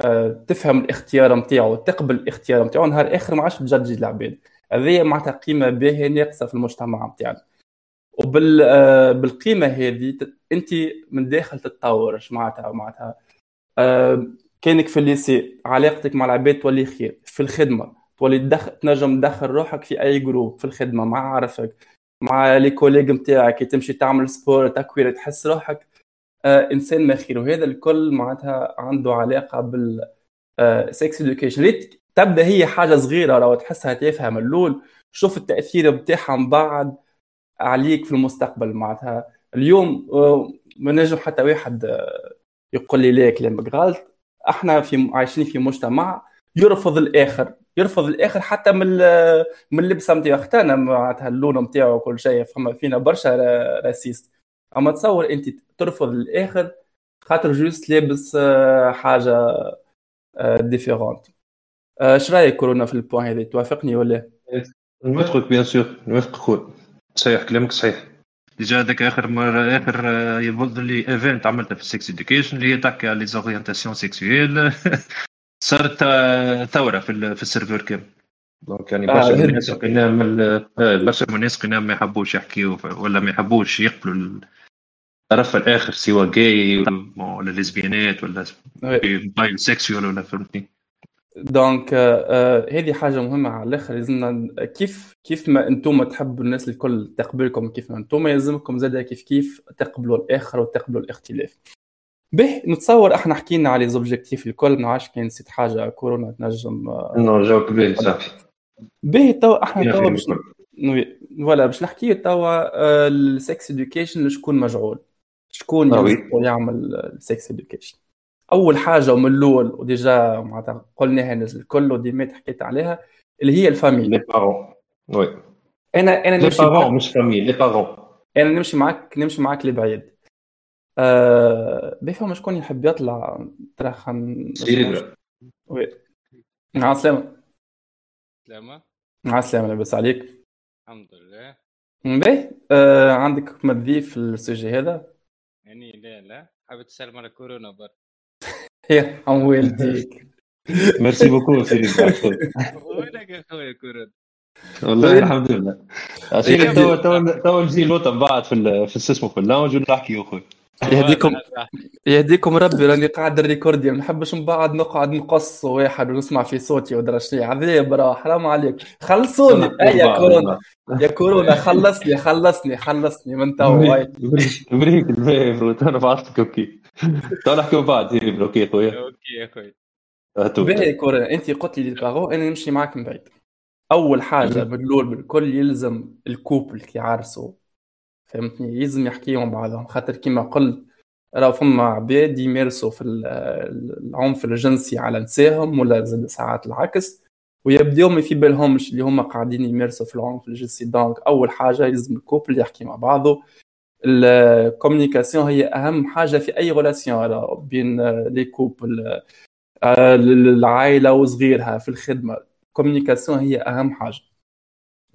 آه، تفهم الاختيار نتاعو تقبل الاختيار نتاعو نهار آخر ما عادش تجدج العباد. هذه معناتها قيمة باهية ناقصة في المجتمع نتاعنا وبال آه، بالقيمة هذه أنت من داخل تتطور معناتها معناتها آه، كانك في ال lycée علاقتك مع العباد تولي خير. في الخدمة تولي تدخل تنجم تدخل روحك في أي groupe في الخدمة مع عرفك مع les collègues نتاعك تمشي تعمل sport تكوير تحس روحك إنسان مخير وهذا الكل معناتها عنده علاقة بال sex آه، education تبدأ هي حاجة صغيرة لو تحسها تافهة من الأول. شوف التأثير بتاعها من بعد عليك في المستقبل معناتها. اليوم آه، ما نجم حتى واحد يقول لي لا كلامك غلط إحنا في عايشين في مجتمع يرفض الآخر. يرفض الآخر حتى من من اللبسة نتاعو اختنا معناتها اللون نتاعو وكل شيء. فما فينا برشا racistes أما تصور أنت ترفض الآخر خاطر juste لابس آه، حاجة différente آه، اش رأيك كورونا في ال point هذا توافقني ولا؟ نوافقك bien sûr نوافقك خويا صحيح كلامك صحيح. déjà هذاك آخر مرة آخر آه، يبدو لي event عملتها في ال sex education اللي هي تحكي على les orientations sexuelles صارت ثورة في, في ال server كامل donc يعني برشا من الناس قلناهم برشا من الناس قلناهم ما يحبوش يحكيوا ولا ما يحبوش يقبلوا الطرف الآخر سواء جاي ولا lesbian ات ولا bisexual ولا فهمتني. donc آه هذه حاجة مهمة على الآخر. لازمنا كيف كيف ما أنتم تحبوا الناس الكل تقبلكم كيف ما أنتم يلزمكم زاد كيف كيف تقبلوا الآخر وتقبلوا الاختلاف. به نتصور إحنا حكينا على les objectifs الكل ما عادش كان نسيت حاجة كورونا تنجم جاوبت به صافي. به توا أحنا توا باش ولا باش نحكي توا آه، ال sex education شكون مجعول شكون يعمل ال sex education أول حاجة ومن الأول و déjà معناتها قلناها الناس الكل وديما حكيت عليها اللي هي ال famille les parents oui أنا أنا نمشي معاك. مش famille les parents أنا نمشي معاك نمشي معاك لبعيد. آه بيفهم شكون يحب يطلع ترى خن وي مع السلامة سلامة. مع السلامة لاباس عليك. الحمد لله. باهي. آه عندك مضيف في السجي هذا؟ يعني لا لا. حابب تسلم على كورونا برك يا عم والديك. ميرسي بوكو سيدي وينك يا خويا كورونا؟ والله الحمد لله. عشان تو تو تو نجي الوطن بعد في في اسمه في اللونج ونحكي أخوي. يهديكم يهديكم ربي راني قاعد الريكوردي ما نحبش من بعد نقعد نقص واحد ونسمع في صوتي ودرا شنو عذاب راه حرام عليك. خلصوني. يا كورونا. يا كورونا خلصني خلصني خلصني. من تو بريك الباهي برو أنا بعرفك أوكي تو نحكي بعد. أوكي خويا أوكي يا خويا باهي كورونا. انت قلت لي البارون أنا نمشي معك من بعيد. أول حاجة بالاول بالكل يلزم ال couple كي عارسوا فهمتني؟ يلزم يحكيهم بعضهم خاطر كيما قلت راه فما عباد يمارسوا في العنف الجنسي على نساهم ولا زاد ساعات العكس ويبداو ما في بالهمش اللي هما قاعدين يمارسوا في العنف الجنسي. donc أول حاجة يلزم ال couple يحكي مع بعضه. ال communication هي أهم حاجة في أي relation بين les couples العائلة وصغيرها في الخدمة. ال communication هي أهم حاجة.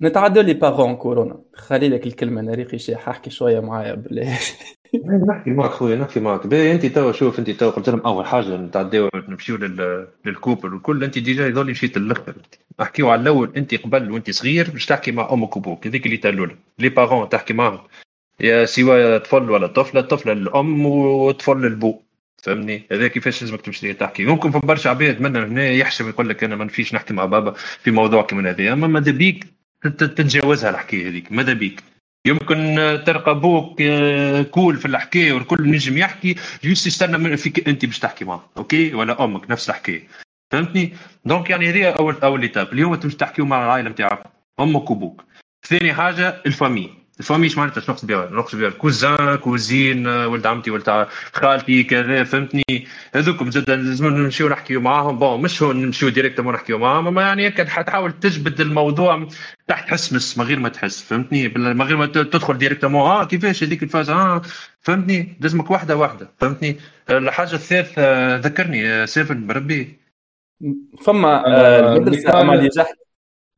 نتعدوا les parents كورونا. خلي لك الكلمة أنا ريقي شي حكي شوية معايا بالله نحكي معك خويا نحكي معك باهي أنت توا شوف أنت توا قلت لهم أول حاجة نتعداو نمشيو لل couple والكل. أنت déjà يظل مشيت للأخر. نحكيو على الأول أنت قبل وأنت صغير باش تحكي مع أمك وأبوك هذيك اللي الاولى les parents تحكي معهم يا سواء طفل ولا طفلة الطفله الام وطفل البو فهمني؟ هذا كيفاش لازمك تمشي تحكي. ممكن في برشا عباد منا هنا يحشم يقول لك أنا ما نفيش نحكي مع بابا في موضوع كيما هذا. أما ماذا بيك؟ تتجاوزها الحكاية هذيك. ماذا بيك؟ يمكن تلقى بوك cool في الحكاية والكل نجم يحكي. juste يستنى فيك أنت باش تحكي معه أوكي؟ ولا أمك نفس الحكاية. فهمتني؟ donc يعني هذه اول أول étape اليوم تمشي تحكيو مع العائلة نتاعك أمك وأبوك. ثاني حاجة la famille la famille معناتها نقصد بها نقصد بها cousin cousine ولد عمتي ولد خالتي كذا فهمتني؟ هذوكم زاد لازم نمشيو نحكيو معاهم. bon مش هو نمشيو directement نحكيو معاهم أما يعني هيك حتحاول تجبد الموضوع تحت حسمس من غير ما تحس فهمتني؟ من غير ما تدخل directement آه كيفاش هذيك ال phase؟ آه فهمتني؟ لازمك واحدة واحدة فهمتني؟ الحاجة الثالثة ذكرني سيفن بربي. فما آه المدرسة ما déjà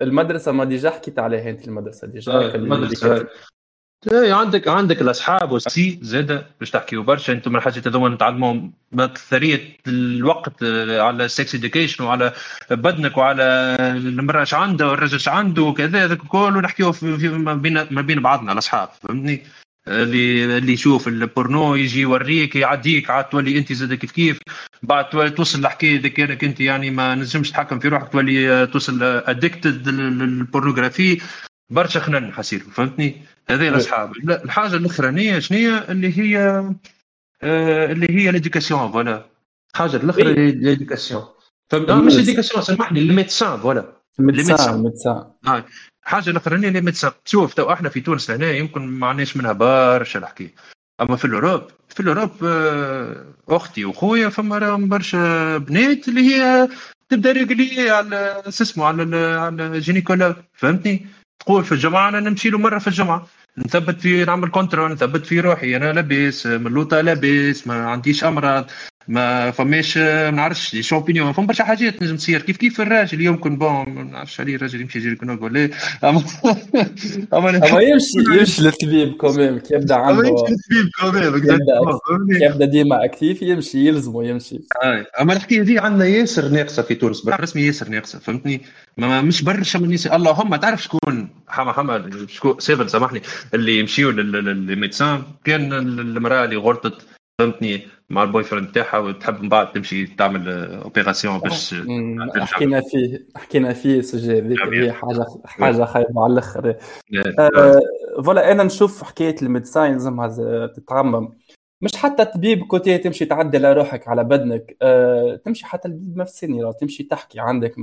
المدرسة ما déjà حكيت عليها أنت المدرسة déjà آه المدرسة. إيه عندك عندك الاصحاب والسي زاد باش تحكيو برشا. أنتم الحاجات هذوما نتعلموا أكثرية الوقت على ال sex education وعلى بدنك وعلى المرأة إيش عندها والرجل إيش عنده وكذا هذاك كله نحكيو في, في ما بين ما بين بعضنا الاصحاب فهمتني؟ اللي اللي يشوف البورنو يجي يوريك يعديك عاد تولي أنت زاد كيف كيف. بعد تولي توصل الحكاية إذا كانك أنت يعني ما نجمش تحكم في روحك تولي توصل addicted لل pornographie. برشا خنن حسيت فهمتني؟ هذه الأصحاب. الحاجة الأخرانية شنو اللي هي آه اللي هي l'éducation voilà. الحاجة الأخرى l'éducation فهمت مش l'éducation سامحني ال médecin voilà. ال médecin ال médecin آه. حاجة الأخرانية اللي médecin شوف تو إحنا في تونس هنا يمكن ما عندناش منها برشا الحكاية أما في ال Europe في ال Europe آه أختي وخويا فما راهم برشا بنات اللي هي تبدأ ريجلي على اسمه على على جينيكولا فهمتني؟ تقول في الجمعه أنا نمشي له مرة في الجمعه نثبت في نعمل كونترول نثبت في روحي أنا لاباس ملوطة لاباس ما عنديش أمراض. ما فماش ما نعرفش لي شامبينيون فما برشا حاجات نجم تصير. كيف كيف الراجل يمكن بون ما نعرفش عليه الراجل يمشي يجري كنوك ولا اما أما يمشي يمشي للطبيب كوميم كي يبدأ عنده يمشي للطبيب كوميم كي يبدأ ديما actif يمشي يلزمه يمشي. أما الحكاية دي عندنا ياسر ناقصة في تونس. بالرسمي ياسر ناقصة فهمتني؟ ما مش برشا من الناس اللهم تعرف شكون؟ حما حما شكون سيفن سامحني اللي يمشيو لل médecin كان المرأة اللي غلطت فهمتني؟ مع ال boyfriend تاعها وتحب من بعد تمشي تعمل opération باش حكينا فيه حكينا فيه السجي هذيك هي حاجة حاجة خايبة على الآخر. voilà أنا نشوف حكاية ال médecin لازمها تتعمم. مش حتى طبيب côté تمشي تعدل على روحك على بدنك. أه تمشي حتى الطبيب نفساني تمشي تحكي عندك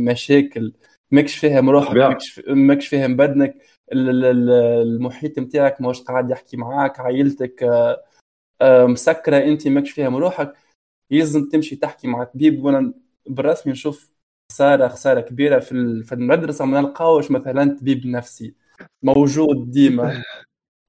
مشاكل. ماكش فاهم روحك ماكش ماكش فاهم بدنك. المحيط نتاعك ماهوش قاعد يحكي معاك عائلتك. أه مسكرة أنت ماكش فاهم روحك يلزم تمشي تحكي مع طبيب. وأنا بالرسمي نشوف خسارة خسارة كبيرة في في المدرسة. ما نلقاوش مثلا طبيب نفسي. موجود ديما.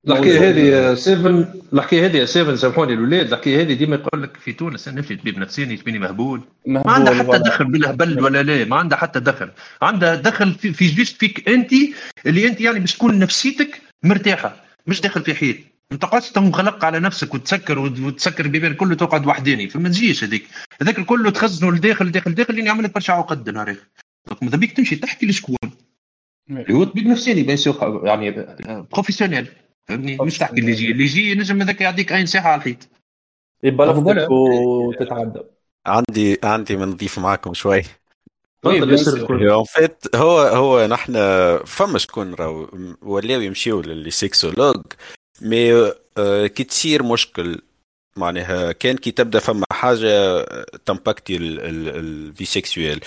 الحكاية هذه سيفن الحكاية هذه سيفن سامحوني الاولاد الحكاية هذه ديما يقول لك في تونس أنا نمشي طبيب نفساني تبيني مهبول. ما عندها حتى دخل بالهبل ولا لا. ما عندها حتى دخل. عندها دخل في, في juste فيك أنت اللي أنت يعني باش تكون نفسيتك مرتاحة مش داخل في حيط. ما تقعدش تنغلق على نفسك وتسكر وتسكر البيبان كله تقعد وحداني فما تجيش هذيك. هذاك كله تخزنه لداخل داخل داخل اللي يعمل لك برشا عقد نهار donc ماذا بيك تمشي تحكي لشكون؟ اللي هو طبيب نفساني bien sûr يعني professionnel فهمني مش تحكي اللي يجي. اللي يجي نجم هذاك يعطيك أي نصيحة على الحيط. يبقى لفتك وتتعدى. عندي عندي من نضيف معاكم شوي. تفضل فات هو هو نحن فما شكون راهو ولاو يمشيو لل sexologue. mais كي تصير مشكل. معناها كان كي تبدا فما حاجة تمباكتي الفي سيكسويل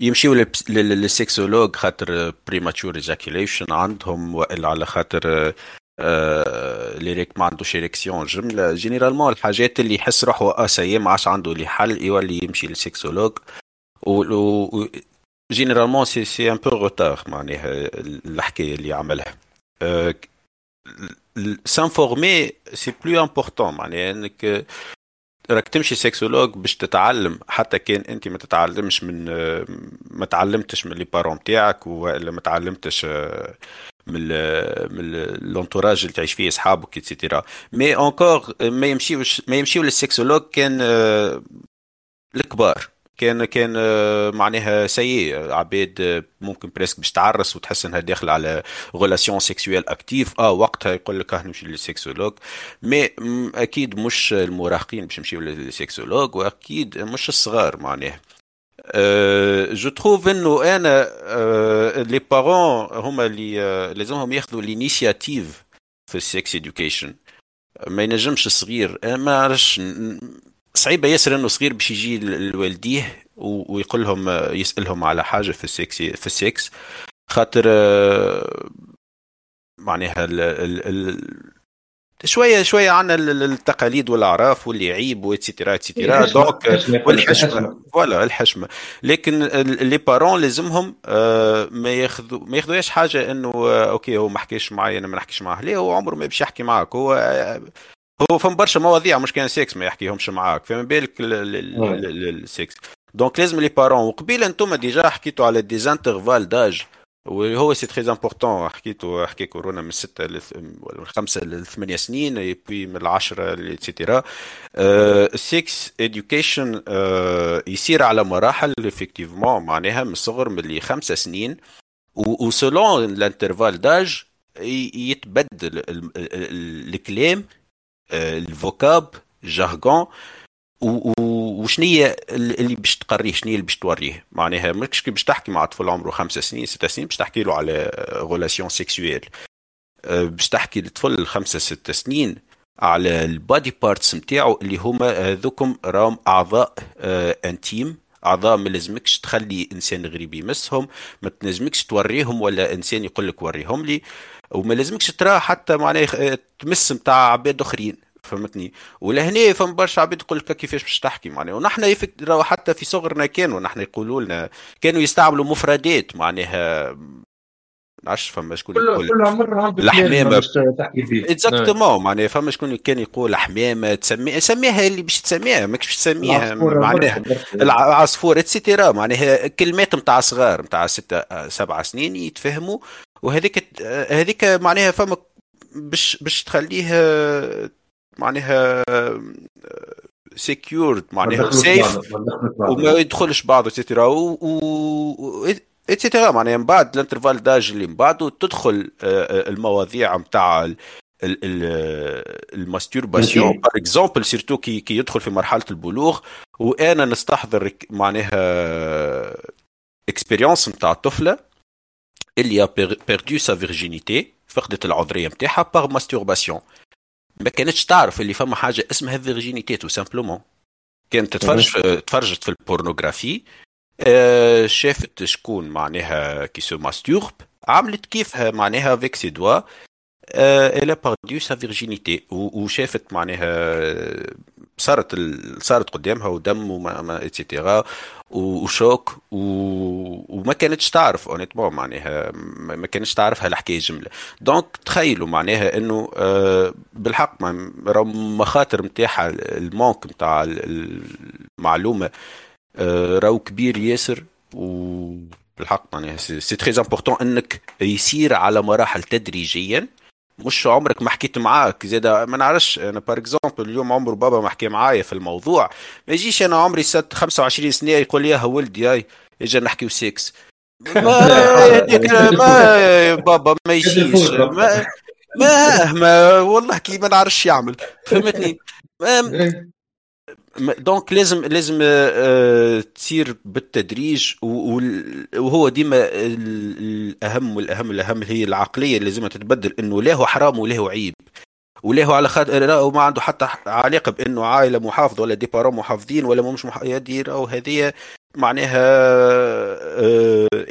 يمشيو للسيكسولوج خاطر بريماتشور ايجاكيوليشن عندهم وإلا على خاطر اللي ريك ما عندوش اريكسيون جملة. جينيرالمون الحاجات اللي يحس روحه آه سي ما عادش عنده اللي حل يولي يمشي للسيكسولوج و جينيرالمون سي سي ان بو روتار معناها الحكاية اللي عملها. سانفورمي سي بلو امبورتون معناها إنك راك تمشي sexologue باش تتعلم. حتى كان أنت ما تتعلمش من ما تعلمتش من les parents تاعك ولا ما تعلمتش من من l'entourage اللي تعيش فيه أصحابك et cetera mais encore ما يمشيوش ما يمشيو لل sexologue كان الكبار. كان كان معناها سيء عباد ممكن presque باش تعرس وتحس إنها داخل على relation sexuelle active آه وقتها يقول لك آه نمشي لل sexologue mais أكيد مش المراهقين باش يمشيو لل sexologue وأكيد مش الصغار معناها. je trouve إنه أنا les parents هما اللي لازمهم ياخذوا ال initiative في ال sex education ما ينجمش الصغير ما عرفش صعيبة ياسر إنه صغير باش يجي لوالديه ويقول لهم يسألهم على حاجة في السكس في السكس. خاطر معناها ال ال ال شوية شوية عنا التقاليد والأعراف واللي يعيب و et cetera et cetera donc والحشمة. voilà الحشمة. لكن les parents لازمهم ما ياخذوا ما ياخذوهاش حاجة إنه ok هو ما حكيش معايا أنا ما نحكيش معاه ليه هو عمره ما باش يحكي معاك. هو هو فهم برشا مواضيع مش كان سيكس ما يحكيهمش معاك فما بالك ال sexe donc لازم les parents وقبيلة أنتم déjà حكيتوا على des intervalles d'âge وهو c'est très important حكيتوا حكي كورونا من ستة من خمسة لثمانية سنين اي بي من العشرة et cetera ال sex education يصير على مراحل effectivement معناها من الصغر من اللي خمسة سنين و selon ال intervalle d'âge يتبدل الكلام ال vocab jargon وشنية اللي باش تقريه؟ شنية اللي باش توريه؟ معناها ماكش باش تحكي مع طفل عمره خمسة سنين ستة سنين باش تحكي له على relation sexuelle باش تحكي لطفل خمسة ستة سنين على ال body parts نتاعو اللي هما هذوكم راهم أعضاء intimes أعضاء ما لازمكش تخلي إنسان غريب يمسهم ما تنجمكش توريهم ولا إنسان يقول لك وريهم لي. وما لازمكش ترى حتى معناها تمس نتاع عباد آخرين فهمتني؟ ولهنا فما برشا عباد تقول لك كيفاش باش تحكي معناها؟ ونحن حتى في صغرنا كانوا نحن يقولوا لنا كانوا يستعملوا مفردات معناها نعرفش فما شكون يقول الحمامه تحكي فيه. exactement معناها فما شكون كان يقول حمامه تسميها سميها اللي باش تسميها ماكش باش تسميها معناها. العصفور et cetera معناها كلمات نتاع صغار نتاع ستة سبعة سنين يتفهموا وهذيك هذيك معناها فما باش باش تخليه معناها secured معناها safe وما يدخلش بعض et cetera و et cetera معناها من بعد ال intervalle d'âge اللي من بعده تدخل المواضيع نتاع ال masturbation. par exemple surtout كي كي يدخل في مرحلة البلوغ. وأنا نستحضر معناها expérience نتاع طفلة. اللي perdu sa virginité فقدت العذرية نتاعها par masturbation ما كانتش تعرف اللي فما حاجة اسمها virginité tout simplement كانت تتفرج في تفرجت في البورنوغرافي آه شافت شكون معناها كي سو ماستورب عملت كيفها معناها فيك سي دوا الا باردو سا فيرجينيتي وشافت معناها صارت صارت قدامها ودم وما اتسيتيرا وشوك و... وما كانتش تعرف اونيتمون معناها ما كانتش تعرف هالحكاية جملة. دونك تخيلوا معناها إنه بالحق راهو مخاطر نتاعها ال manque نتاع المعلومة راهو كبير ياسر وبالحق معناها c'est très important إنك يسير على مراحل تدريجيا. مش عمرك ما حكيت معاك. زاد ما نعرفش. أنا par exemple اليوم عمر بابا ما حكي معايا في الموضوع. ما يجيش أنا عمري ست 25 سنة يقول لي يا ولدي هاي اجا نحكيو سيكس ما ما بابا ما يجيش. ما ما, ما والله كي ما نعرفش يعمل. فهمتني؟ دونك لازم لازم آه، تصير بالتدريج وهو ديما الأهم والأهم الأهم هي العقلية اللي لازم تتبدل إنه لا هو حرام ولا هو عيب. ولا هو على خاطر ما عنده حتى علاقة بإنه عائلة محافظة ولا دي بارون محافظين ولا مش مح... يدي راهو هذه معناها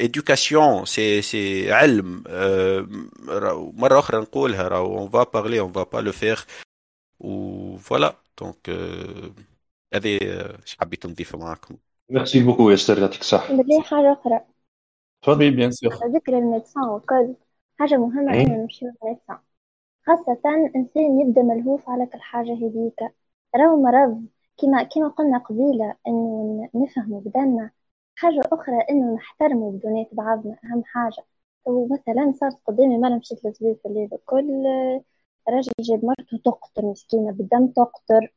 ادوكاسيون سي سي علم آه، مرة أخرى نقولها راهو اون فا بارلي اون فا با لو فيغ وفوالا دونك هذه إيش حبيت نضيفها معاكم. ميرسي بوكو يا ستار يعطيك الصحة. بدي حاجة أخرى. تفضلي بيان سور ذكر الميدسان وكل حاجة مهمة إنه نمشيو للميدسان خاصة إنسان يبدأ ملهوف على كل حاجة هذيك. راهو مرض. كما كما قلنا قبيلة إنه نفهموا بدنا حاجة أخرى إنه نحترموا بدونات بعضنا. أهم حاجة. ومثلا صارت قدامي مرة مشيت للطبيب في الليل كل راجل جاب مرته تقطر مسكينة بالدم تقطر.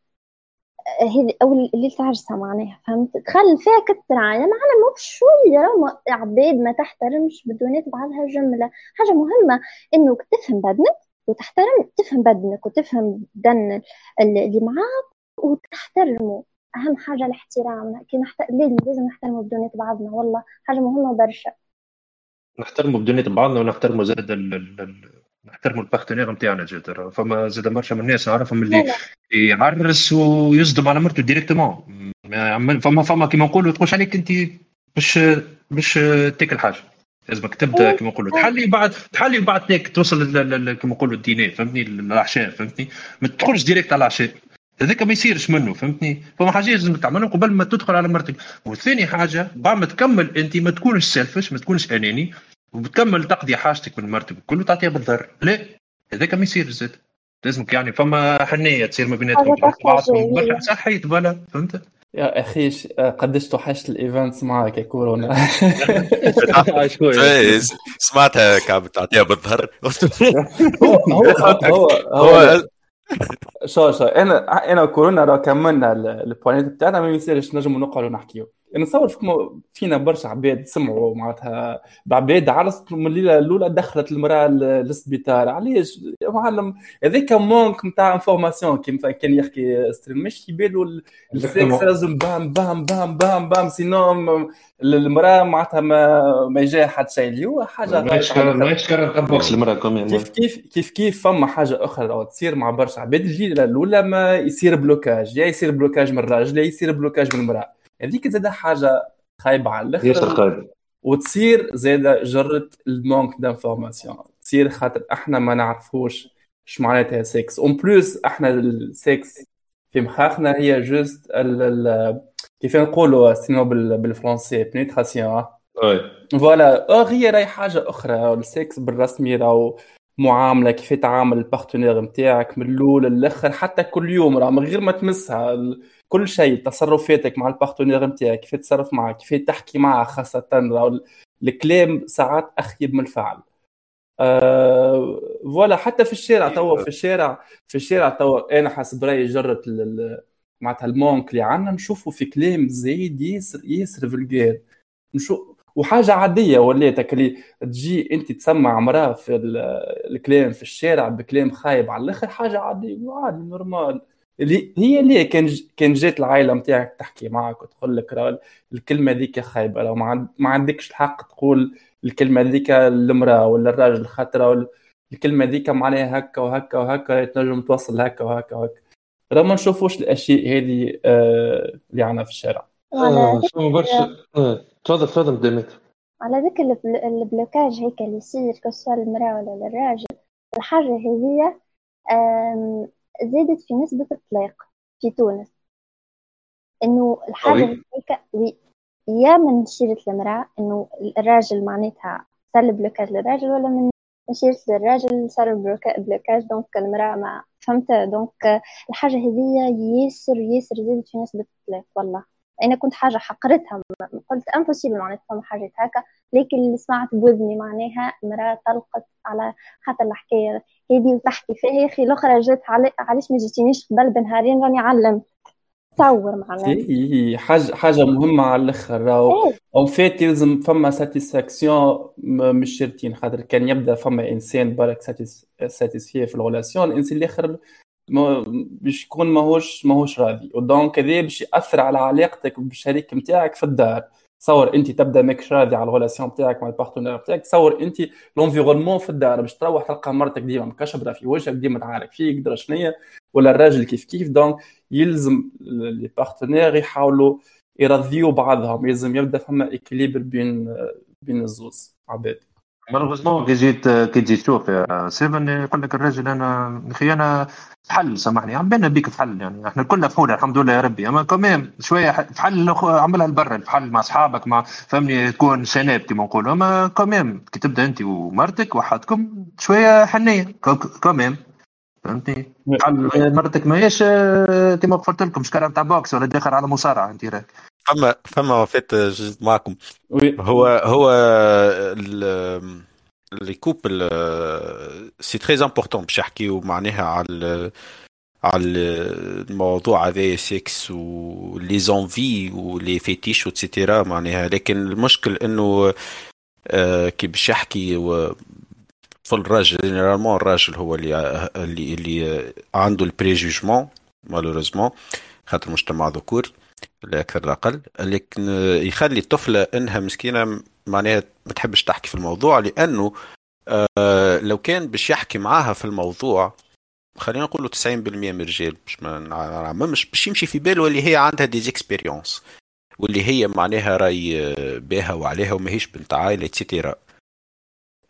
هذه أو اللي تعرسها معناها فهمت؟ تخلي فيها كتر عاية معناها مو بشوية عباد ما تحترمش بدونات بعضها جملة حاجة مهمة انك تفهم بدنك وتحترم تفهم بدنك وتفهم بدن اللي معاك وتحترمه. أهم حاجة الاحترام كي نحترم لازم نحترموا بدونات بعضنا؟ والله حاجة مهمة برشا. نحترموا بدونات بعضنا ونحترموا زاد نحترموا البارتنير نتاعنا زاد فما زاد برشا من الناس نعرفهم اللي يعرس ويصدم على مرته ديريكتومون فما فما كيما نقولوا تقولش عليك أنت باش باش تاكل حاجة. لازمك تبدأ كيما نقولوا. تحلي بعد تحلي وبعد تاك توصل كيما نقولوا الدينار فهمتني؟ العشاء فهمتني؟ ما تدخلش ديريكت على العشاء هذاك ما يصيرش منه فهمتني؟ فما حاجات لازم تعملهم قبل ما تدخل على مرتك. وثاني حاجة بعد ما تكمل أنت ما تكونش سيلفش ما تكونش أناني وبتكمل تقضي حاجتك من مرتبك كله تعطيها بالضر. لا هذاك ما يصير زاد لازمك يعني فما حنية تصير ما بيناتهم برشا صحي تبالا فهمت؟ يا أخي قداش توحشت الإيفنتس معك يا كورونا. سمعتها كعب تعطيها بالظهر هو هو هو شو شو. أنا انا وكورونا راه كملنا البوانيت بتاعنا ما يصيرش نجموا نقعدوا نحكيو نتصور فينا برشا عباد سمعوا معناتها. بعباد عرست من الليلة الأولى دخلت المرأة للسبيطار علاش؟ معلم هذاك مونك نتاع انفورماسيون كيما كان يحكي ستريم. مش يبالوا السكس لازم بام بام بام بام بام سينو المرأة معناتها ما ما يجي حد شيء اللي هو حاجة ما شكارة boxe. المرأة كيف كيف كيف كيف فما حاجة أخرى لو تصير مع برشا عباد؟ الليلة الأولى ما يصير blocage يا يصير blocage من الراجل يا يصير blocage من المرأة. هذيك زاد حاجة خايبة على الآخر ياسر خايبه وتصير زاد جرة ال manque d'information تصير خاطر إحنا ما نعرفوش إيش معناتها sexe en plus إحنا السكس في مخاخنا هي juste ال ال كيف نقولوا شنو بالفرنسي pénétration voilà or هي راهي حاجة أخرى السكس بالرسمي راهو معاملة كيف تعامل ال partenaire نتاعك من الأول للآخر حتى كل يوم راه من غير ما تمسها كل شيء تصرفاتك مع ال partenaire نتاعك كيف تتصرف معاه كيف تحكي معاه خاصة الكلام ساعات أخيب من الفعل. أه voilà حتى في الشارع توا في الشارع في الشارع توا أنا حسب رأيي جرت معناتها ال manque اللي عندنا نشوفوا في كلام زايد ياسر ياسر vulgaire نشوف وحاجة عادية وليتك اللي تجي أنت تسمع مراه في الكلام في الشارع بكلام خايب على الآخر حاجة عادية عادي normal. اللي هي اللي كان كان جات العائلة نتاعك تحكي معك وتقول لك راه الكلمة ذيك خايبة لو ما عندكش الحق تقول الكلمة ذيك للمرأة ولا الراجل خاطر الكلمة ذيك معناها هكا وهكا وهكا تنجم توصل هكا وهكا وهكا. راه ما نشوفوش الأشياء هذه آه اللي عندنا في الشارع. آه برشا. آه، تفضل تفضل ديميت على ذكر ال blocage هيك اللي يصير كسر المرأة ولا الراجل الحاجة هذه زادت في نسبة الطلاق في تونس. إنه الحاجة هيك يا من شيرة المرأة إنه الراجل معناتها صار blocage للراجل ولا من شيرة للراجل صار blocage donc المرأة ما فهمت؟ donc الحاجة هذه ياسر ياسر زادت في نسبة الطلاق والله. أنا كنت حاجة حقرتها قلت impossible معناتها فما حاجات هكا لكن اللي سمعت بوذني معناها مرأة طلقت على خاطر الحكاية هذه وتحكي فيها. يا أخي الأخرى جات علاش ما جيتينيش قبل؟ بنهارين راني علمت. تصور معناها. هي حاجة حاجة مهمة على الأخر. راهو en fait يلزم فما satisfaction من الشيرتين. خاطر كان يبدأ فما إنسان برك satisfait في ال relation الإنسان الآخر باش يكون ماهوش ماهوش راضي. و donc هذا باش يأثر على علاقتك بالشريك نتاعك في الدار. تصور أنت تبدأ ماكش راضي على ال relation نتاعك مع ال partenaire نتاعك تصور أنت l'environnement في الدار. باش تروح تلقى مرتك ديما مكشبره في وجهك ديما تعارك فيك درا شنيا. ولا الراجل كيف كيف. donc يلزم les partenaires يحاولوا يرضيوا بعضهم. يلزم يبدأ فما équilibre بين بين الزوز. عباد malheureusement كي جيت كي تجي تشوف سيفن يقول لك الراجل أنا أخي أنا فحل سامحني. عم بالنا بيك فحل يعني إحنا كلنا فحول الحمد لله يا ربي. أما كمان شوية فحل عملها لبرا الفحل مع أصحابك مع فهمني تكون شناب كما نقولوا. أما كمان كي تبدأ أنت ومرتك وحدكم شوية حنية. كمان فهمتني؟ مرتك ماهيش كما قلت لكم. شكارة تاع boxe ولا داخل على مصارعة انت راك. فما فما en fait juste معكم. هو هو les couples c'est très important باش يحكيو معناها على على الموضوع هذا sexe و les envies و les fétiches et cetera معناها. لكن المشكل إنه كي باش يحكي في الراجل généralement الراجل هو اللي اللي اللي عنده ال préjugement malheureusement خاطر مجتمع ذكوري لا أكثر لا أقل. لكن يخلي الطفلة إنها مسكينة معناها ما تحبش تحكي في الموضوع لأنه آه لو كان باش يحكي معاها في الموضوع خلينا نقولوا 90% من الرجال باش ما نعممش باش يمشي في باله اللي هي عندها des expériences واللي هي معناها راي باها وعليها وماهيش بنت عائله et cetera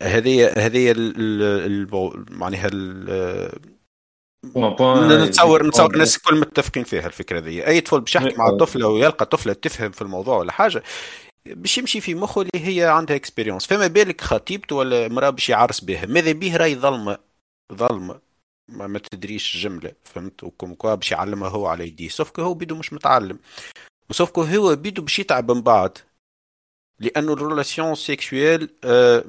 هذه هذه معناها نتصور نتصور الناس الكل متفقين فيها الفكرة ذي. أي طفل باش يحكي مع طفلة ويلقى طفلة تفهم في الموضوع ولا حاجة باش يمشي في مخه اللي هي عندها expérience فما بالك خطيبته ولا مراه باش يعرس بها. ماذا به رأي ظلمة؟ ظلمة. ما, ما تدريش جمله فهمت؟ و comme quoi باش يعلمها هو على يديه. sauf هو بيدو مش متعلم. و sauf هو بيدو باش يتعب من بعد. لأنه ال relation sexuelle آه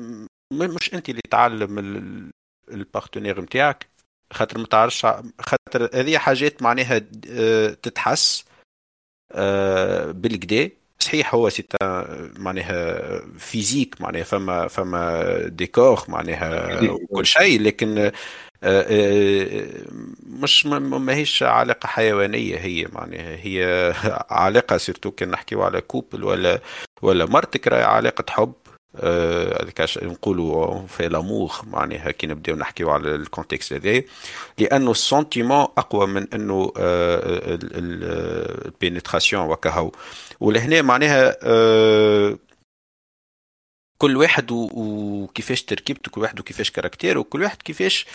مش انت اللي تعلم ال partenaire نتاعك خاطر ما تعرفش خاطر هذه حاجات معناها آه، تتحس آه، بالكدا. صحيح هو c'est معناها physique معناها فما فما des corps معناها وكل شيء لكن آه، مش ماهيش علاقة حيوانية هي معناها هي علاقة surtout كان نحكيو على couple ولا ولا مرتك راهي علاقة حب. هذاك آه نقولوا في l'amour معناها كي نبداو نحكيو على ال contexte هذا لأنه ال sentiment أقوى من أنه آه ال pénétration وكهو. ولهنا معناها آه كل واحد وكيفاش تركيبته كل واحد وكيفاش caractère وكل واحد كيفاش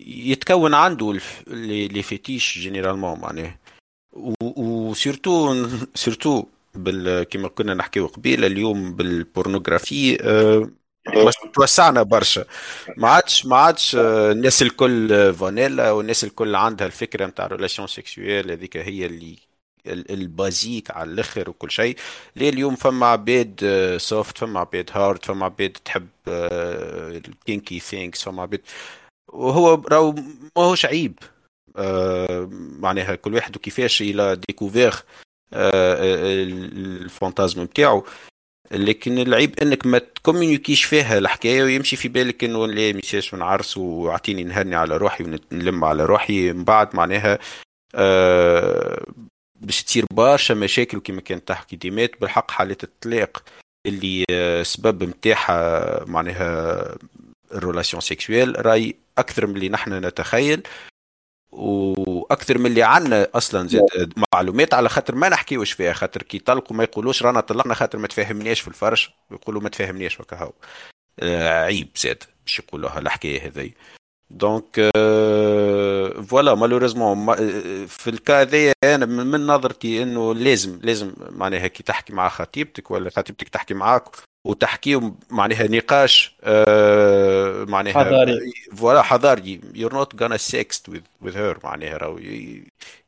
يتكون عنده les fétiches généralement معناها. و surtout surtout بال كما كنا نحكيو قبيلة اليوم بال pornographie أه توسعنا برشا. ما عادش ما عادش آه، الناس الكل فانيلا والناس الكل عندها الفكرة نتاع relation sexuelle هذيك هي اللي ال basique على الأخر وكل شيء. ليه اليوم فما عباد soft آه، فما عباد hard فما عباد تحب ال kinky things فما عباد وهو راهو ماهوش عيب. معناها كل واحد وكيفاش il a découvert ال fantasme نتاعو لكن العيب إنك ما تكومينيكيش فيها. الحكاية ويمشي في بالك إنه لا ميسالش نعرس وأعطيني نهني على روحي ونلم على روحي. من بعد معناها آه باش تصير برشا مشاكل كما كانت تحكي ديمات بالحق حالات الطلاق اللي آه سبب نتاعها معناها الرولاسيون سيكسويل رأي أكثر من اللي نحن نتخيل. وأكثر من اللي عندنا أصلا زاد معلومات على خاطر ما نحكيوش فيها خاطر كي يطلقوا ما يقولوش رانا طلقنا خاطر ما تفاهمناش في الفرش يقولوا ما تفاهمناش وكهو آه عيب زاد باش يقولوها الحكاية هذي. donc آه voilà malheureusement في ال cas هذايا أنا من نظرتي إنه لازم لازم معناها كي تحكي مع خطيبتك ولا خطيبتك تحكي معاك وتحكيه معناها نقاش آه معناها حضاري. voilà حضاري. You're not gonna sext with with her معناها راهو.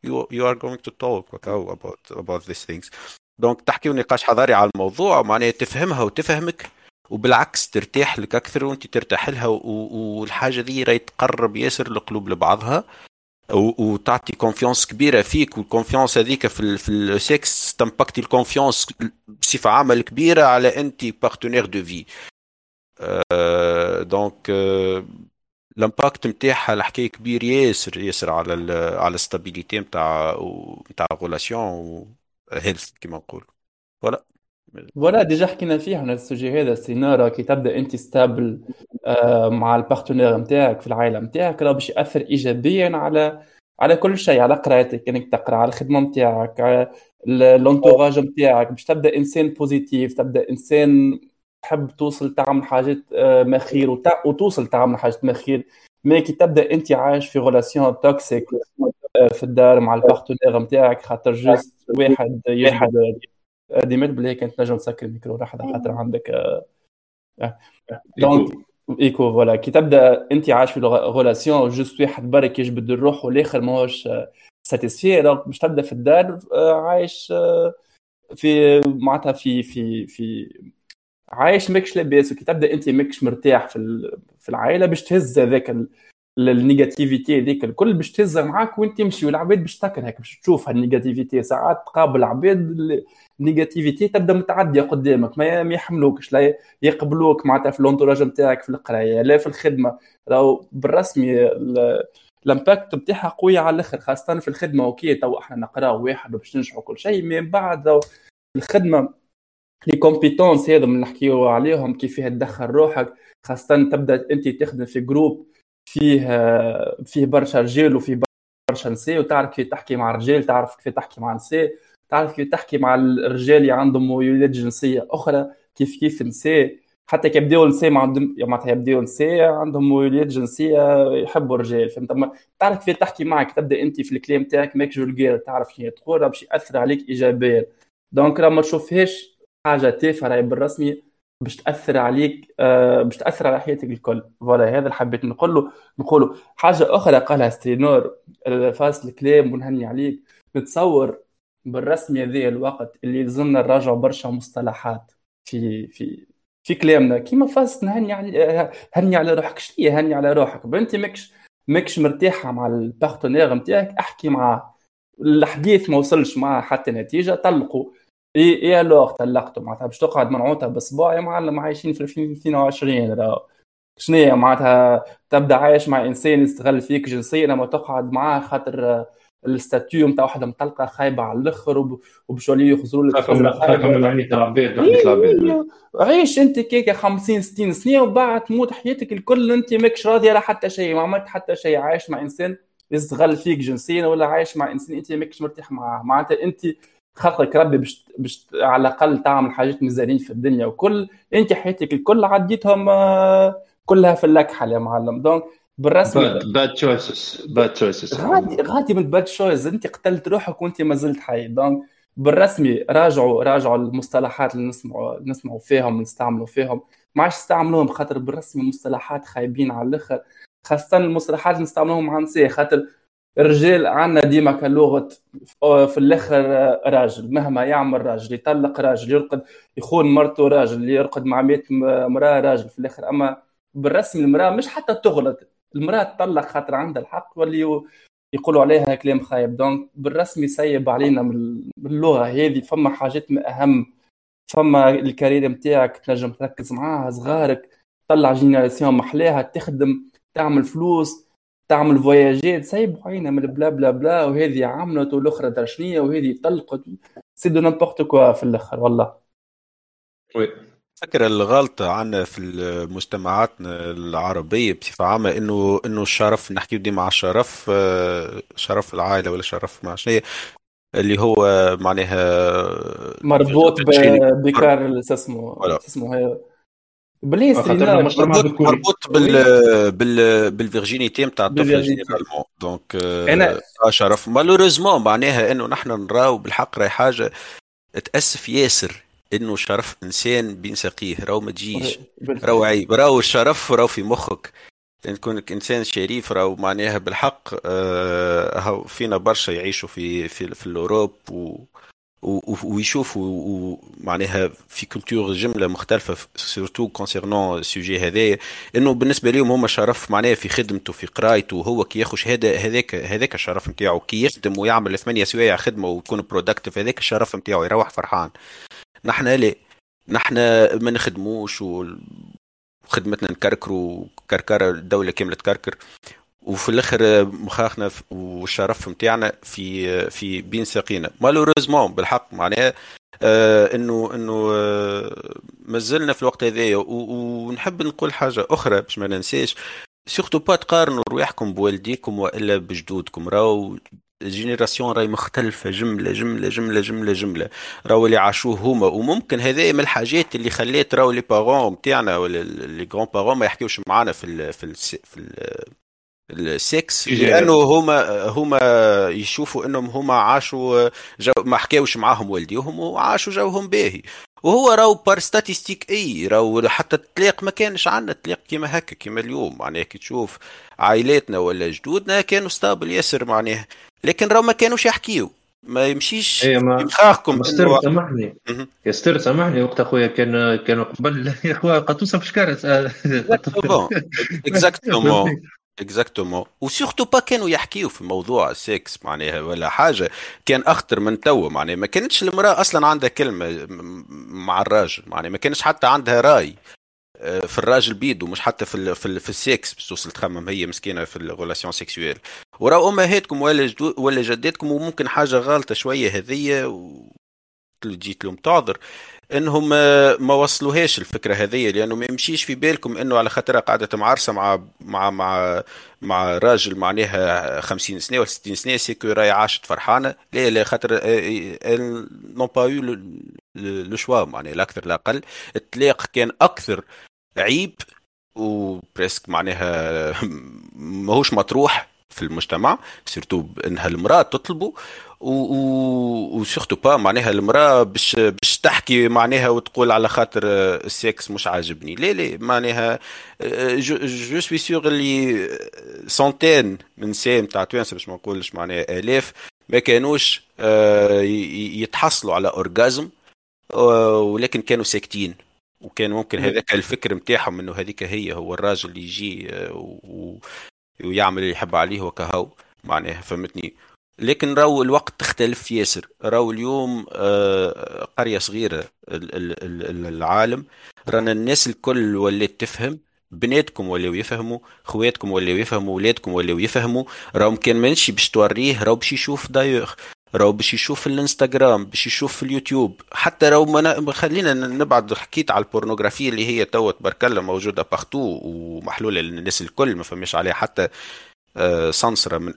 You, you are going to talk about about these things. donc تحكي نقاش حضاري على الموضوع معناها تفهمها وتفهمك. وبالعكس ترتاح لك أكثر وأنت ترتاح لها والحاجة ذي راهي تقرب ياسر القلوب لبعضها. وتعطي confiance كبيرة فيك وال confiance هذيك في في السكس تمباكتي ال confiance بصفة عامة كبيره على أنت partenaire de vie donc ال impact نتاعها الحكاية كبير ياسر ياسر على على ال stabilité نتاع نتاع relation health كيما نقول فوالا فوالا ديجا حكينا فيه على ال sujet هذا sinon راه كي تبدا انت stable آه، مع ال partenaire نتاعك في العائلة نتاعك راه باش يأثر ايجابيا على على كل شيء على قراءتك إنك تقرأ على الخدمة نتاعك على l'entourage نتاعك باش تبدأ إنسان positif تبدأ إنسان تحب توصل تعمل حاجات آه، ما خير وتوصل تعمل حاجات ما خير. mais كي تبدا انت عايش في relation toxique آه، في الدار مع ال partenaire نتاعك خاطر juste واحد يجبد ديميت بلي كانت تنجم تسكر الميكرو لحظة خاطر عندك donc écho. voilà كي تبدا أنت عايش في relation juste واحد برك يجبد لروحه والآخر ماهوش satisfait donc باش تبدأ في الدار عايش في معناتها في في في عايش ماكش لاباس. وكي تبدا أنت ماكش مرتاح في في العائلة باش تهز هذاك ال négativité هذيك الكل باش تهزها معاك وانت تمشي والعباد باش تكرهك باش تشوف هال négativité ساعات تقابل عباد ال négativité تبدا متعدية قدامك. ما يحملوكش لا يقبلوك معناتها في ال entourage نتاعك في القراية لا في الخدمة. راهو بالرسمي ال impact نتاعها قويه على الآخر خاصة في الخدمة. OK تو إحنا نقراو واحد وباش ننجحوا كل شيء من بعد الخدمة les compétences هذا اللي نحكيو عليهم كيف فيها تدخل روحك. خاصة تبدأ أنت تخدم في groupe فيه فيه برشا رجال وفيه برشا نساء وتعرف كيف تحكي مع الرجال تعرف كيف تحكي مع النساء تعرف كيف تحكي مع الرجال اللي عندهم ميولات جنسية أخرى كيف كيف النساء حتى كي يبداو النساء معناتها يبداو النساء عندهم ميولات جنسية يحبوا الرجال فهمت؟ تعرف كيف تحكي معك تبدأ أنت في الكلام تاعك ماك vulgaire تعرف شنو تقول باش يأثر عليك ايجابيا. donc راه ما تشوفهاش حاجة تافهة راهي بالرسمي باش تاثر عليك آه، باش تاثر على حياتك الكل. voilà هذا اللي حبيت نقول له نقوله. حاجة أخرى قالها ستينور فازة الكلام ونهني عليك. نتصور بالرسمي هذا الوقت اللي لازمنا نراجعوا برشا مصطلحات في في في كلامنا. كيما فازة نهني على هني على روحك. شنو هني على روحك؟ انت ماكش ماكش مرتاحة مع ال partenaire نتاعك احكي معاه الحديث ما وصلش معاه حتى نتيجة. طلقوا. اي اي alors طلقته معناتها باش تقعد منعوتها بأسبوع يا معلم عايشين في 2022 راه شنو معناتها تبدأ عايش مع إنسان يستغل فيك جنسيا لما تقعد معاه خاطر ال statut نتاع واحدة مطلقه خايبة على الآخر وباش يوليو يخزروا لك من عيني العباد عيش أنت كيكه 50 60 سنة وبعد تموت حياتك الكل أنت ماكش راضي على حتى شيء ما عملت حتى شيء. عايش مع إنسان يستغل فيك جنسيا ولا عايش مع إنسان أنت ماكش مرتاح معاه. معناتها أنت خلقك ربي باش باش على الأقل تعمل حاجات مزيانين في الدنيا وكل أنت حياتك الكل عديتهم آه، كلها في اللكحة يا معلم. donc بالرسمي bad choices bad choices غادي غادي من ال bad choice أنت قتلت روحك وأنت ما زلت حي. donc بالرسمي راجعوا راجعوا المصطلحات اللي نسمعوا نسمعوا فيهم نستعملوا فيهم. ما عادش نستعملوهم خاطر بالرسمي مصطلحات خايبين على الآخر. خاصة المصطلحات اللي نستعملوهم مع النساء خاطر الرجال عندنا ديما كلغة في الآخر راجل. مهما يعمل راجل يطلق راجل يرقد يخون مرته راجل يرقد مع 100 مرأة راجل في الآخر. أما بالرسم المرأة مش حتى تغلط. المرأة تطلق خاطر عندها الحق واللي يقولوا عليها كلام خايب. donc بالرسم يسيب علينا من اللغة هذه. فما حاجات أهم. فما ال carrière نتاعك تنجم تركز معاها صغارك تطلع génération محلاها تخدم تعمل فلوس تعمل voyage ات سيبوا عينا من ال bla bla bla وهذه عملت والأخرى مدرشنية وهذه طلقت. c'est du n'importe quoi في الأخر والله. oui. فكر الغلطة عنا في المجتمعات العربية بصفة عامة إنه إنه الشرف نحكي ديما على الشرف آه، شرف العائلة ولا شرف مع شنو اللي هو معناها مربوط بكار اسمه اسمه بلي مربوط مربوط بال بال بالفيرجينيتي نتاع الطفل généralement donc أنا شرف. malheureusement معناها إنه نحن نراو بالحق راهي حاجة تاسف ياسر إنه شرف إنسان بين ساقيه راهو ما تجيش راهو عيب راهو الشرف راهو في مخك. لأن كونك إنسان شريف راهو معناها بالحق آه فينا برشا يعيشوا في في, في ال Europe و و- و- ويشوف و- و- معناها في culture جملة مختلفة surtout concernant ال sujet هذايا إنه بالنسبة لهم هما شرف معناها في خدمته في قرايته هو كي ياخذ هذا هذاك هذاك الشرف نتاعو كي يخدم ويعمل ثمانية سوايع خدمة ويكون productif هذاك الشرف نتاعو يروح فرحان. نحن لا نحن ما نخدموش وخدمتنا نكركروا كركرة الدولة كاملة تكركر. وفي الآخر مخاخنا ف- والشرف نتاعنا في في بين ساقينا. malheureusement بالحق معناها آه إنه إنه آه مازلنا في الوقت هذايا. ونحب نقول حاجة أخرى باش ما ننساش. surtout pas تقارنوا رواحكم بوالديكم وإلا بجدودكم. راهو ال génération راهي مختلفة جملة جملة جملة جملة جملة. راهو اللي عاشوه هما. وممكن هذا من الحاجات اللي خلات راهو les parents نتاعنا ولا les grands-parents ما يحكيوش معانا في ال في ال في ال السكس. لأنه هما هما يشوفوا إنهم هما عاشوا جو ما حكاوش معاهم والديهم وعاشوا جوهم باهي. وهو راهو بار ستاتيستيك أي راهو حتى التلاق ما كانش عندنا التلاق كيما هكا كيما اليوم. معناها كي تشوف عائلاتنا ولا جدودنا كانوا ستابل ياسر معناها. لكن راهو ما كانوش يحكيوا ما يمشيش إيه ما يمخاخكم ما ستر انه سامحني. مهم. يا ستر سامحني. وقت أخويا كان كانوا قبل. يا أخويا قطوسة في شكارة. اكزاكتومون اكزاكتومون وسورتو با كانوا يحكيوا في موضوع السكس معناها ولا حاجة. كان أخطر من توا معناها. ما كانتش المرأة أصلا عندها كلمة مع الراجل معناها. ما كانش حتى عندها رأي آه، في الراجل بيدو مش حتى في ال في, ال في السكس باش توصل تخمم. هي مسكينة في ال relation sexuelle وراو أمهاتكم ولا ولا جداتكم وممكن حاجة غلطة شوية هذية و... جيت لهم تعذر. إنهم آه، ما وصلوهاش الفكرة هذه لأنه ما يمشيش في بالكم إنه على خاطرها قاعدة معرسه مع مع مع مع راجل معناها 50 سنة ولا 60 سنة سيكو راهي عاشت فرحانة لا لا خاطر n'ont pas eu le choix معناها لا أكثر لا أقل. الطلاق كان أكثر عيب و presque ماهوش مطروح في المجتمع surtout إنها المرأة تطلبه. و surtout pas معناها المرأة باش باش تحكي معناها وتقول على خاطر آه، السكس مش عاجبني. لا لا معناها آه، جو جو سوي سيغ اللي سنتين من سام تاع توانسة باش ما نقولش معناها آلاف ما كانوش آه، يتحصلوا على اورجازم ولكن كانوا ساكتين. وكان ممكن هذاك الفكر نتاعهم إنه هذيك هي هو الراجل اللي يجي آه، ويعمل اللي يحب عليه وكهو معناها فهمتني. لكن راهو الوقت تختلف ياسر. راهو اليوم آه، قرية صغيرة ال- ال- ال- العالم. رانا الناس الكل ولات تفهم. بناتكم ولاو يفهموا خواتكم ولاو يفهموا ولادكم ولاو يفهموا. راهم كان ماشي باش توريه راهو باش يشوف دايوغ. راهو باش يشوف في الانستغرام باش يشوف في اليوتيوب. حتى راهو ن- خلينا نبعد حكيت على ال pornographie اللي هي توا تبارك الله موجودة partout ومحلولة للناس الكل ما فماش عليها حتى آه، censure من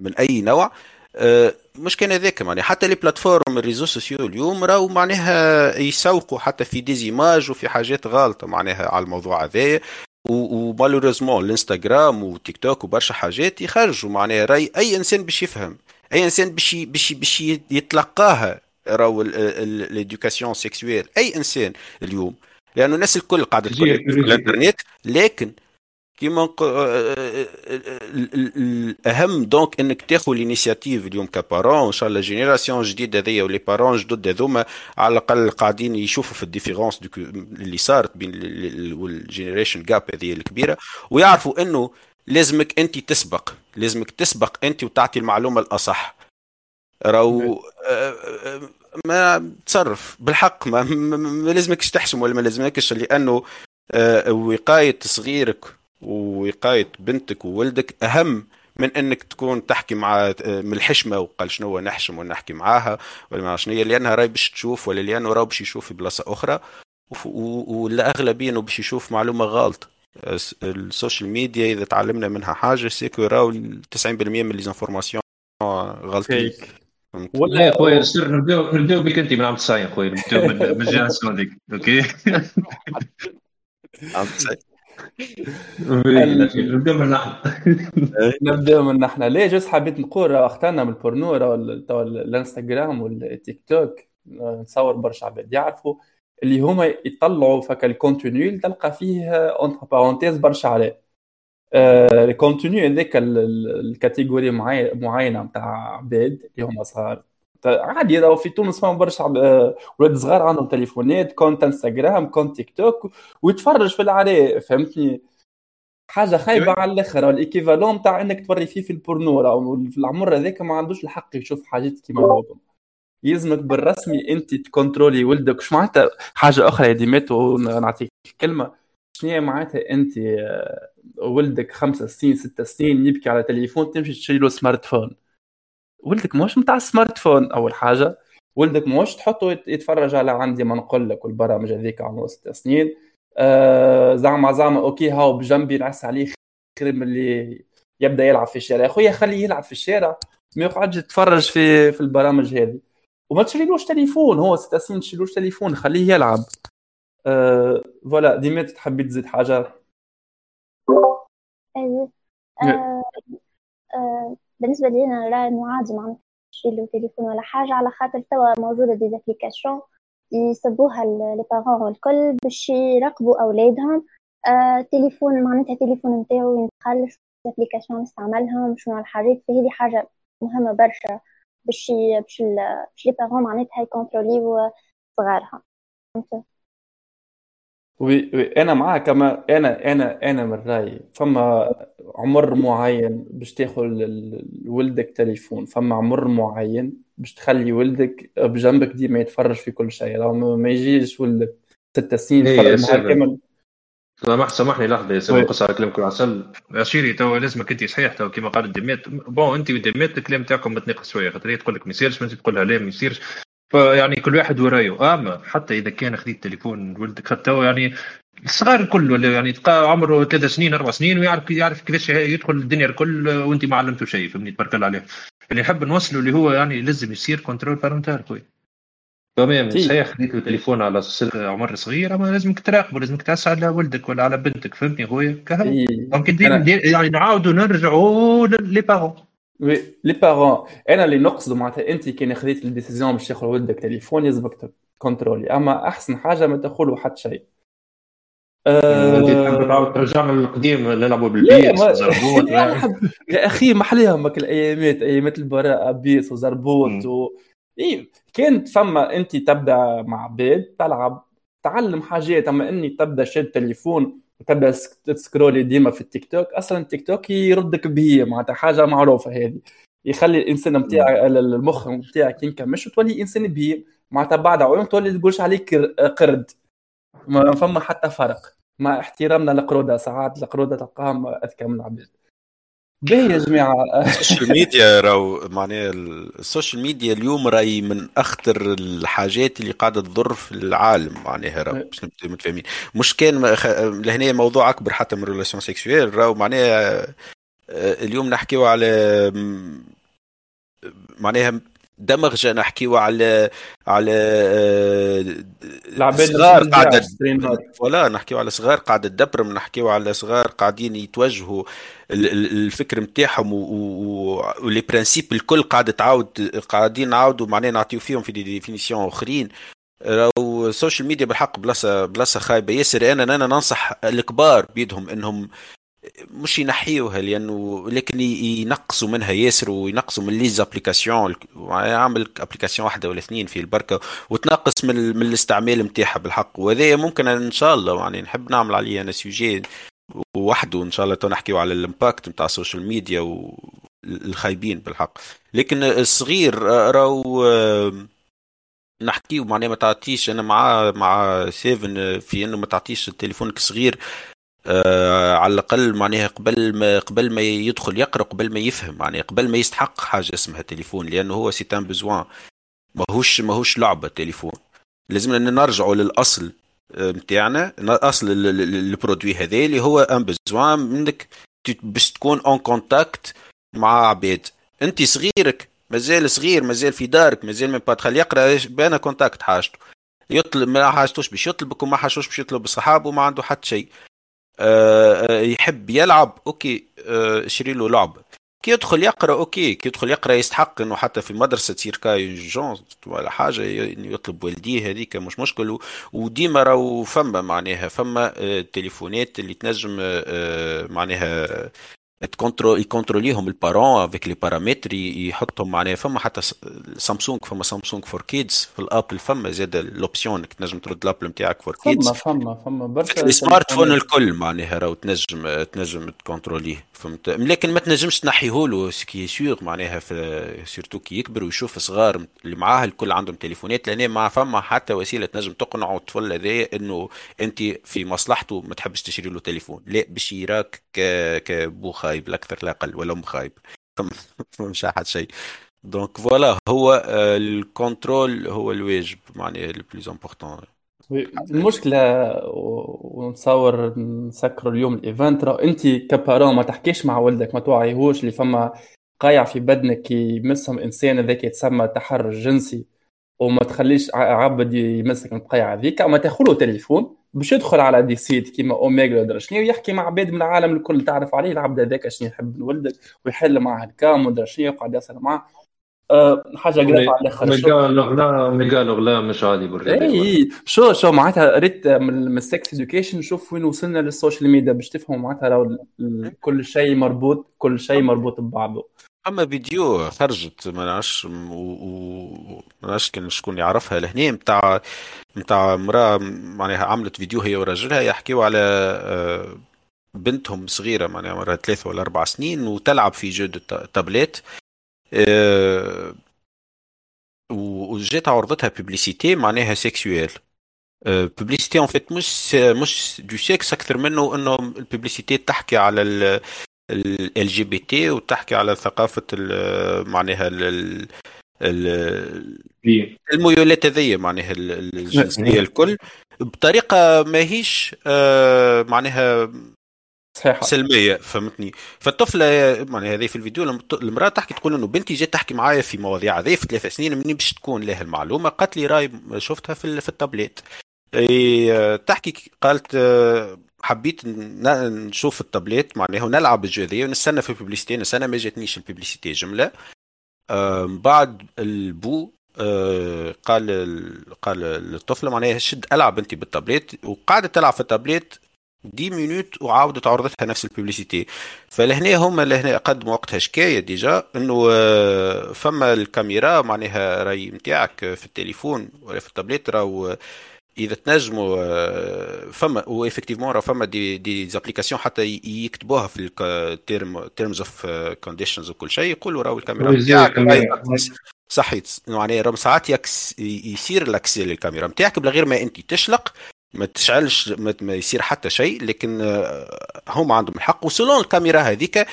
من أي نوع آه، مش كان هذاك معناها. حتى les plateformes ال réseaux sociaux اليوم راهو معناها يسوقوا حتى في des images وفي حاجات غالطه معناها على الموضوع هذايا و malheureusement الإنستغرام وتيك توك وبرشا حاجات يخرجوا معناها رأي أي إنسان باش يفهم. أي إنسان باش باش باش يتلقاها راهو l'éducation sexuelle. أي إنسان اليوم. لأنه الناس الكل قاعدة تقول. الإنترنت لكن كيما ال- ال- ال- الأهم donc إنك تاخذ ال initiative اليوم ك parent ان شاء الله génération جديده هذيا ولي parents جدد هذوما على الأقل قاعدين يشوفوا في ال différence اللي صارت بين وال generation gap هذه الكبيرة ويعرفوا إنه لازمك انت تسبق لازمك تسبق انت وتعطي المعلومة الأصح. راهو آه، آه، ما تصرف بالحق ما, ما, لازمكش تحشم ولا ما لازمكش لأنه آه، وقاية صغيرك ووقاية بنتك وولدك أهم من إنك تكون تحكي مع آه، من الحشمة وقال شنو نحشم ونحكي معاها ولا ما شنو هي لأنها راهي باش تشوف ولا لأنه راه باش يشوف في بلاصة أخرى والأغلبية إنه باش يشوف معلومة غلط. الس- ال social media إذا تعلمنا منها حاجة c'est que راهو 90% من les informations غلطين؟ لا يا خويا ستر نبدأو نبدأو بك أنت من عام 90 خويا نبدأو من ال génération هذيك أوكي؟ نبداو من نحن. نبداو من نحن. ليه juste حبيت نقول راه اخترنا من البورنو راه الانستغرام والتيك توك آه، نتصور برشا عباد يعرفوا اللي هما يطلعوا فك ال contenu اللي تلقى فيه entre parenthèses برشا عليه. آه، ال contenu هذاك ال- ال- ال catégorie معي- معينة نتاع عباد اللي هما صغار. عادي راهو في تونس فما برشا آه، ولاد صغار عندهم تليفونات compte انستغرام compte تيك توك ويتفرج في العراء فهمتني؟ حاجة خايبة على الآخر ال équivalent تاع إنك توري فيه في البورنو راهو في العمر هذاك ما عندوش الحق يشوف حاجات كيما هذوك يلزمك بالرسمي أنت تcontrôli ولدك. شو معناتها حاجة أخرى يا ديمات ونعطيك كلمة. شنو معناتها أنت آه، ولدك خمس سنين ست سنين يبكي على تليفون تمشي تشري له smartphone؟ ولدك ماهوش نتاع ال smartphone أول حاجة. ولدك ماهوش تحطه يتفرج على عندي ما نقول لك والبرامج هذيك عمره ست سنين آه زعما زعما أوكي هاو بجنبي نعس عليه خير من اللي يبدأ يلعب في الشارع. يا خويا خليه يلعب في الشارع ما يقعدش يتفرج في في البرامج هذه. وما تشريلوش تليفون هو ست سنين تشريلوش تليفون خليه يلعب. آه voilà ديما تحبي تزيد حاجة؟ آه آه بالنسبة لي أنا نرى انه عادي معناتها تشريلو تليفون ولا حاجة على خاطر توا موجودة des applications يصبوها les parents الكل باش يراقبوا أولادهم. آه تليفون معناتها التليفون نتاعو يدخل ال application يستعملهم شنو الحاجات فهذه حاجة مهمة برشا باش باش باش les parents معناتها يكونتروليو صغارها فهمت oui oui أنا معاك أما أنا أنا أنا من رأيي. فما عمر معين باش تاخذ ولدك تليفون. فما عمر معين باش تخلي ولدك بجنبك ديما يتفرج في كل شيء. ما يجيش ولدك ست سنين إيه، يتفرج. معاه كامل. سامح سامحني لحظة يا سامي oui. نقص على كلامك العسل. عشيري تو لازمك أنت صحيح تو كيما قال ديمات bon أنت وديمات الكلام تاعكم متناقض شوية خاطر هي تقول لك ما يصيرش وانت تقولها لا ما يصيرش. فيعني كل واحد ورايه أما حتى إذا كان خديت تليفون ولدك تو يعني الصغار الكل ولا يعني تلقى عمره ثلاث سنين أربع سنين ويعرف يعرف كيفاش يدخل الدنيا الكل وأنت ما علمته شيء فهمني؟ تبارك الله عليه اللي نحب نوصله اللي هو يعني لازم يصير contrôle parental خويا. تمام؟ تي. صحيح خديت له تليفون على عمر صغير أما لازمك تراقبه لازمك تعس على ولدك ولا على بنتك فهمتني خويا؟ كهو إيه. دير يعني نعاودوا نرجعوا les parents oui les parents أنا اللي نقصده معناتها أنت كان خذيت ال décision باش تاخذ ولدك تليفون يلزمك تcontrôli أما أحسن حاجة ما تاخذ حتى شيء. انت تحب أه... تعاود ترجعنا للقديم نلعبوا بال bille أحب- يا أخي هاك الأيامات أيامات البراءة bille وزربوط مم. و... إيه كانت فما أنت تبدأ مع عباد تلعب تعلم حاجات. أما أني تبدأ شاد تليفون وتبدا sc- تscrolli ديما في التيك توك أصلا التيك توك يردك بهي معناتها حاجة معروفة هذه. يخلي الإنسان نتاعك المخ نتاعك ينكمش وتولي إنسان بهيم معناتها بعد عوام تولي تقولش عليك قرد. ما فما حتى فرق. مع احترامنا للقرودة ساعات القرودة تلقاهم أذكى من العباد باهي يا جماعة. ال social media راهو معناها ال social media اليوم راهي من أخطر الحاجات اللي قاعدة تضر في العالم معناها راهو باش نبقوا متفاهمين. مش كان خ- لهنا موضوع أكبر حتى من relation sexuelle راهو معناها آه، اليوم نحكيو على معناها دمغجه نحكيو على على آه، صغار قاعدة. ولا نحكيو على صغار قاعدة تدبرم نحكيو على صغار قاعدين يتوجهوا ال- ال- الفكر نتاعهم و les principes الكل قاعدة تعاود قاعدين نعاودوا معناها نعطيو فيهم في des définitions أخرين. راهو ال social media بالحق بلاصه بلاصة خايبة. ياسر أنا أنا ننصح الكبار بيدهم إنهم مش ينحيوها لأنه لكن ينقصوا منها ياسر وينقصوا من les applications. عامل application واحدة ولا اثنين في البركة وتنقص من, من الاستعمال نتاعها بالحق. وهذا ممكن إن شاء الله يعني نحب نعمل عليه أنا sujet وحده إن شاء الله نحكيو على ال impact نتاع ال social media والخايبين بالحق. لكن الصغير آه، راهو آه، نحكيو معناها ما تعطيش. أنا مع مع سيفن في إنه ما تعطيش تليفونك صغير. آه على الأقل معناها قبل ما قبل ما يدخل يقرأ قبل ما يفهم معناها قبل ما يستحق حاجة اسمها تليفون لأنه هو c'est un besoin ماهوش ماهوش لعبة تليفون. لازمنا نرجعوا للأصل آه، نتاعنا أصل ال- ال- ال produit هذا اللي هو un besoin منك باش تكون en contact مع عباد. أنت صغيرك مازال صغير مازال في دارك مازال ما تخلي يقرأ ب un contact حاجته. يطلب ما حاجتوش باش يطلبك وما حاجتوش باش يطلب صحابه وما عنده حتى شيء. آه، آه، يحب يلعب okay آه، اشري له لعبه كي يدخل يقرأ okay كي يدخل يقرأ يستحق إنه حتى في المدرسة تصير cas urgent ولا حاجة ي- إنه يطلب والديه هذيك مش مشكل وديما راهو فما معناها فما آه، تليفونات اللي تنجم آه، آه، معناها تكونترو يكونتروليهم ال parents avec les paramètres يحطهم معناها فما حتى سامسونج فما Samsung for kids في ال Apple فما زاد ال option إنك تنجم ترد ال Apple نتاعك for kids فما فما فما برشا ال smartphone الكل معناها راهو تنجم تنجم تكونتروليه فهمت؟ لكن ما تنجمش تنحيه له ce qui est sûr معناها في surtout كي يكبر ويشوف صغار اللي معاه الكل عندهم تليفونات لأن ما فما حتى وسيلة تنجم تقنعه الطفل هذايا إنه أنت في مصلحته ما تحبش تشتري له تليفون. لا باش يراك كبو خايب لا أكثر لا أقل ولا ام خايب. فمش أحد شيء. donc voilà هو ال contrôle هو الواجب معناها ال plus important المشكلة ونتصور نسكروا اليوم ال event راه أنت ك parent ما تحكيش مع ولدك ما توعيهوش اللي فما قايع في بدنك يمسهم إنسان هذاك يتسمى تحرش جنسي وما تخليش عبد يمسك القايعه هذيك ما تاخذ تليفون. باش يدخل على des sites كيما اوميجا ولا شنو ويحكي مع عباد من العالم الكل تعرف عليه العبد هذاك شنو يحب ولدك ويحل معاه ال cam ولا شنو يسأل معاه. أه حاجة قريت على الآخر ميغال لا مش عادي برجع اي شو شو معناتها ريت من ال sex education شوف وين وصلنا لل social media باش تفهموا معناتها كل شيء مربوط كل شيء مربوط ببعضه. أما فيديو خرجت ما نعرفش و ما نعرفش كان شكون يعرفها لهنا نتاع نتاع امرأة معناها عملت فيديو هي وراجلها يحكيوا على آه، بنتهم صغيرة معناها عمرها ثلاثة ولا أربع سنين وتلعب في jeu tablette آه، وجات عرضتها publicité معناها sexuelle publicité en fait مش مش de sexe أكثر منه انه ال publicité تحكي على LGBT وتحكي على ثقافة معناها ال الميولات هذيا معناها الجنسية الكل بطريقة ماهيش آه، معناها صحيحة. سلمية فهمتني؟ فالطفلة معناها هذه في الفيديو المرأة تحكي تقول إنه بنتي جات تحكي معايا في مواضيع هذه في ثلاث سنين مني باش تكون لها المعلومة قالت لي راي شفتها في, في التابلت تحكي قالت آه، حبيت نشوف التابلت معناها ونلعب ال jeu ونستنى في ال publicité نستنى ما جاتنيش ال publicité جملة. بعد البو آه، قال قال للطفله معناها شد ألعب أنت بالتابلت وقعدت تلعب في ال tablette dix minutes وعاودت عرضتها نفس ال publicité فلهنا هما لهنا قدموا وقتها شكايه déjà إنه آه، فما الكاميرا معناها راي نتاعك في التليفون ولا في التابلت راهو إذا تنجموا آه، فما و effectivement راه فما des des applications حتى يكتبوها في ال term terms of conditions وكل شيء يقولوا راهو الكاميرا صحيت معناها راهو ساعات يصير ال accès للكاميرا نتاعك بلا غير ما انت تشلق ما تشعلش ما يصير حتى شيء لكن آه، هم عندهم الحق. و selon الكاميرا هذيك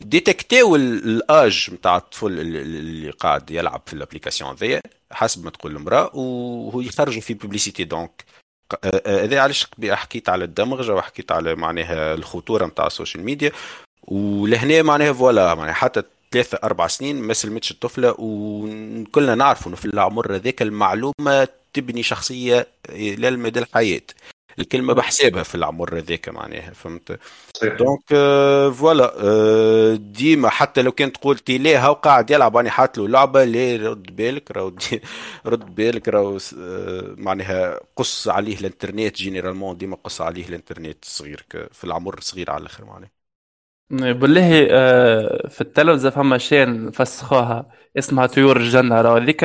ديتكتيو الأج نتاع الطفل اللي قاعد يلعب في ال application هذيا. حسب ما تقول المرأة وهو يخرجوا في publicité donc آه، آه، هذا علاش حكيت على الدمغه وحكيت على معناها الخطورة نتاع ال social media ولهنا معناها voilà معناها حتى ثلاثة أربع سنين ما سلمتش الطفلة وكلنا نعرف إنه في العمر هذاك المعلومة تبني شخصية للمدى الحياة. الكلمة بحسابها في العمر هذاك معناها فهمت؟ donc آه voilà آه ديما حتى لو كنت قلت ليه هاو قاعد يلعب اني حاط له لعبة ليه رد بالك راهو رد بالك راهو آه معناها قص عليه الإنترنت généralement ديما قص عليه الإنترنت صغير في العمر صغير على الآخر معناها. بالله آه، في التلفزة فما chaîne فسخوها اسمها طيور الجنة راه هذيك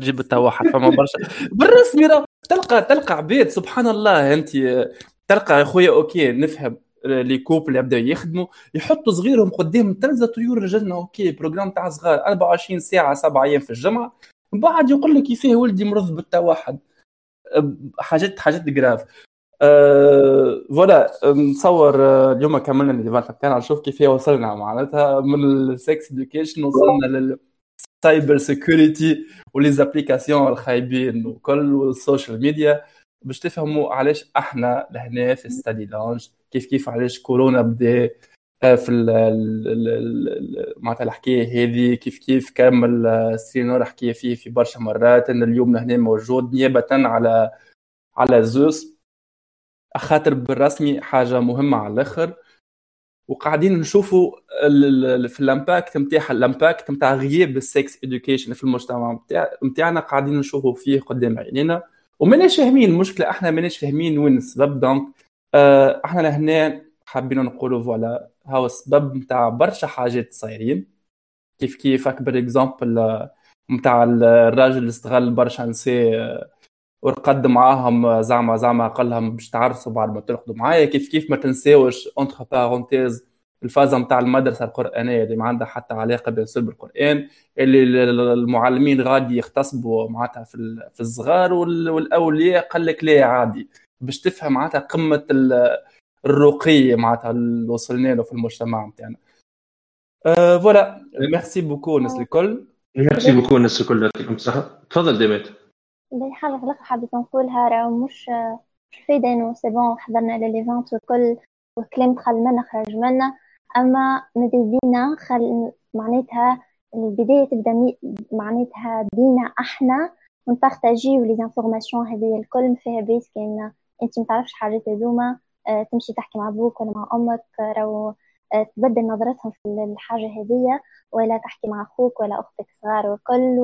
تجيب التوحد فما برشا. بالرسمي راه تلقى تلقى عباد سبحان الله انت تلقى يا خويا okay نفهم les couples يبداو يخدموا يحطوا صغيرهم قدام التلفزه طيور الجنة okay programme تاع صغار 24 ساعة سبع أيام في الجمعة من بعد يقول لك كيفاه ولدي مرض بالتوحد حاجات حاجات جراف أه voilà نتصور أه، اليوم كملنا ال event بتاعنا نشوف كيف وصلنا معناتها من ال sex education وصلنا لل cyber security و les applications الخايبين وكل وال social media باش تفهموا علاش إحنا لهنا في Study Lounge كيف كيف علاش كورونا بدأ أه، في معناتها الحكاية هذه كيف كيف كامل السيناريو حكي فيه في برشا مرات إن اليوم لهنا موجود نيابة على على زوس. خاطر بالرسمي حاجة مهمة على الآخر وقاعدين نشوفوا في ال impact نتاعها ال impact نتاع غياب ال sex education في المجتمع نتاعنا قاعدين نشوفوا فيه قدام عينينا. وماناش فاهمين المشكلة إحنا ماناش فاهمين وين السبب. donc آه، إحنا لهنا حابين نقولوا voilà هاو السبب نتاع برشا حاجات صايرين. كيف كيف اكبر exemple نتاع الراجل اللي استغل برشا نساء ورقد معاهم زعما زعما قال لهم باش تعرسوا بعد ما ترقدوا معايا كيف كيف ما تنساوش entre parenthèses الفازة نتاع المدرسة القرآنية اللي ما عندها حتى علاقة بيان بالقران اللي المعلمين غادي يغتصبوا معناتها في في الصغار والأولياء قال لك لا عادي. باش تفهم معناتها قمة الرقي معناتها اللي وصلنا له في المجتمع نتاعنا voilà merci beaucoup الناس الكل merci beaucoup الناس الكل يعطيكم الصحه تفضل ديمات باهي حاجة في الآخر حبيت نقولها راه مش فايده انه c'est bon حضرنا l'event والكل والكلام دخل منا خرج منا. أما ماذا بينا خل معناتها البداية تبدأ معناتها بينا أحنا. ونبارتاجيو les informations هذه الكل فيها بيس كان أنت ما تعرفش حاجات هذوما آه، تمشي تحكي مع أبوك ولا مع أمك راهو تبدل نظرتهم في الحاجة هذية ولا تحكي مع أخوك ولا أختك صغار وكل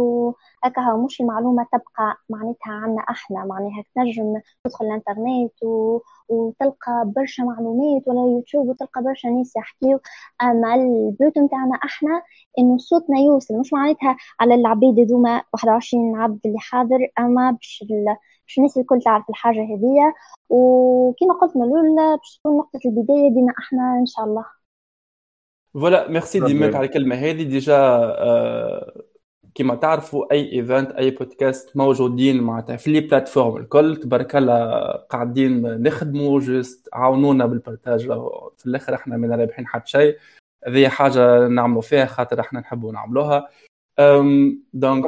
هكا مش المعلومة تبقى معناتها عنا إحنا معناها تنجم تدخل الإنترنت و... وتلقى برشا معلومات ولا يوتيوب وتلقى برشا ناس يحكيو. أما البيوت نتاعنا إحنا إنه صوتنا يوصل مش معناتها على العبيد هذوما 21 عبد اللي حاضر أما باش ال... باش الناس الكل تعرف الحاجة هذية. وكما قلت من الأولى باش تكون نقطة البداية بينا إحنا إن شاء الله. voilà merci ديمات على الكلمة هذه déjà آه كما تعرفوا اي event اي بودكاست موجودين معناتها في les plateformes الكل تبارك الله قاعدين نخدموا juste عاونونا بال partage في الآخر إحنا ما رابحين حتى شيء. هذه حاجة نعملوا فيها خاطر إحنا نحبوا نعملوها. donc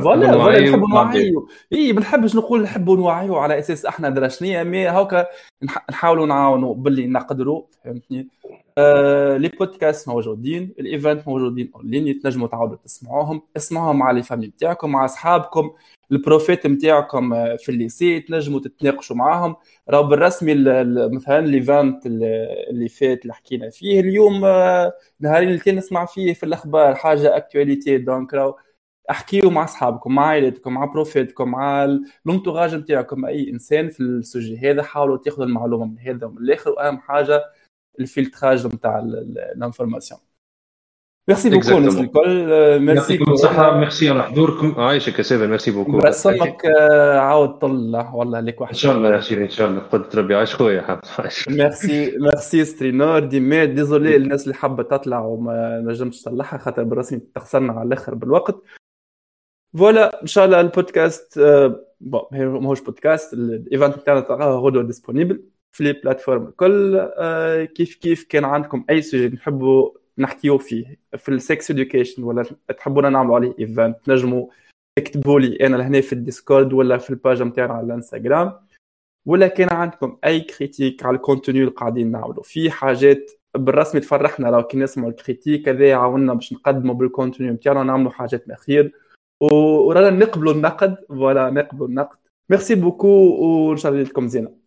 voilà voilà نحبوا نوعيو إي ما نحبش نقول نحبوا نوعيو على أساس إحنا درا mais هاكا نحاولوا نعاونوا باللي نقدروا فهمتني؟ les podcasts موجودين ال event موجودين اونلاين تنجموا تعاودوا تسمعوهم اسمعوهم مع les familles نتاعكم مع اصحابكم ال profet نتاعكم في ال lycée. تنجموا تتناقشوا معاهم راهو بالرسمي مثلا l'event اللي فات اللي حكينا فيه اليوم آه، نهارين اللي نسمع فيه في الأخبار حاجة اكتواليتي دونك راهو احكيوا مع أصحابكم مع عائلتكم مع بروفيتكم مع لونتوراج نتاعكم أي إنسان في السوجي هذا حاولوا تاخذوا المعلومة من هذا ومن الآخر. وأهم حاجة الفلتراج نتاع الانفورماسيون. ميرسي بوكو الناس الكل ميرسي يعطيكم الصحة. ميرسي على حضوركم. عايشك يا سيفن ميرسي بوكو رسمك عاود طل والله لك واحد إن شاء الله يا سيدي إن شاء الله. قدرة ربي عايش خويا merci merci سترينور ديما désolé الناس اللي حابة تطلع وما نجمتش تطلعها خاطر بالرسمي تخسرنا على الآخر بالوقت. voilà إن شاء الله ال podcast bon ماهوش podcast ال event بتاعنا تلقاه غدوه disponible في les plateformes الكل كيف كيف كان عندكم أي sujet نحبوا نحكيو فيه في ال sex education ولا تحبونا نعملوا عليه event نجموا تكتبوا لي أنا لهنا في ال Discord ولا في ال page نتاعنا على الانستغرام. ولا كان عندكم أي critique على ال contenu اللي قاعدين نعملوا. في حاجات بالرسمي تفرحنا لو كي نسمعوا ال critique هذا يعاوننا باش نقدموا بال contenu نتاعنا ونعملوا حاجات خير ورانا نقبلوا النقد ولا نقبلوا النقد. merci beaucoup وإن شاء الله لكم زينة.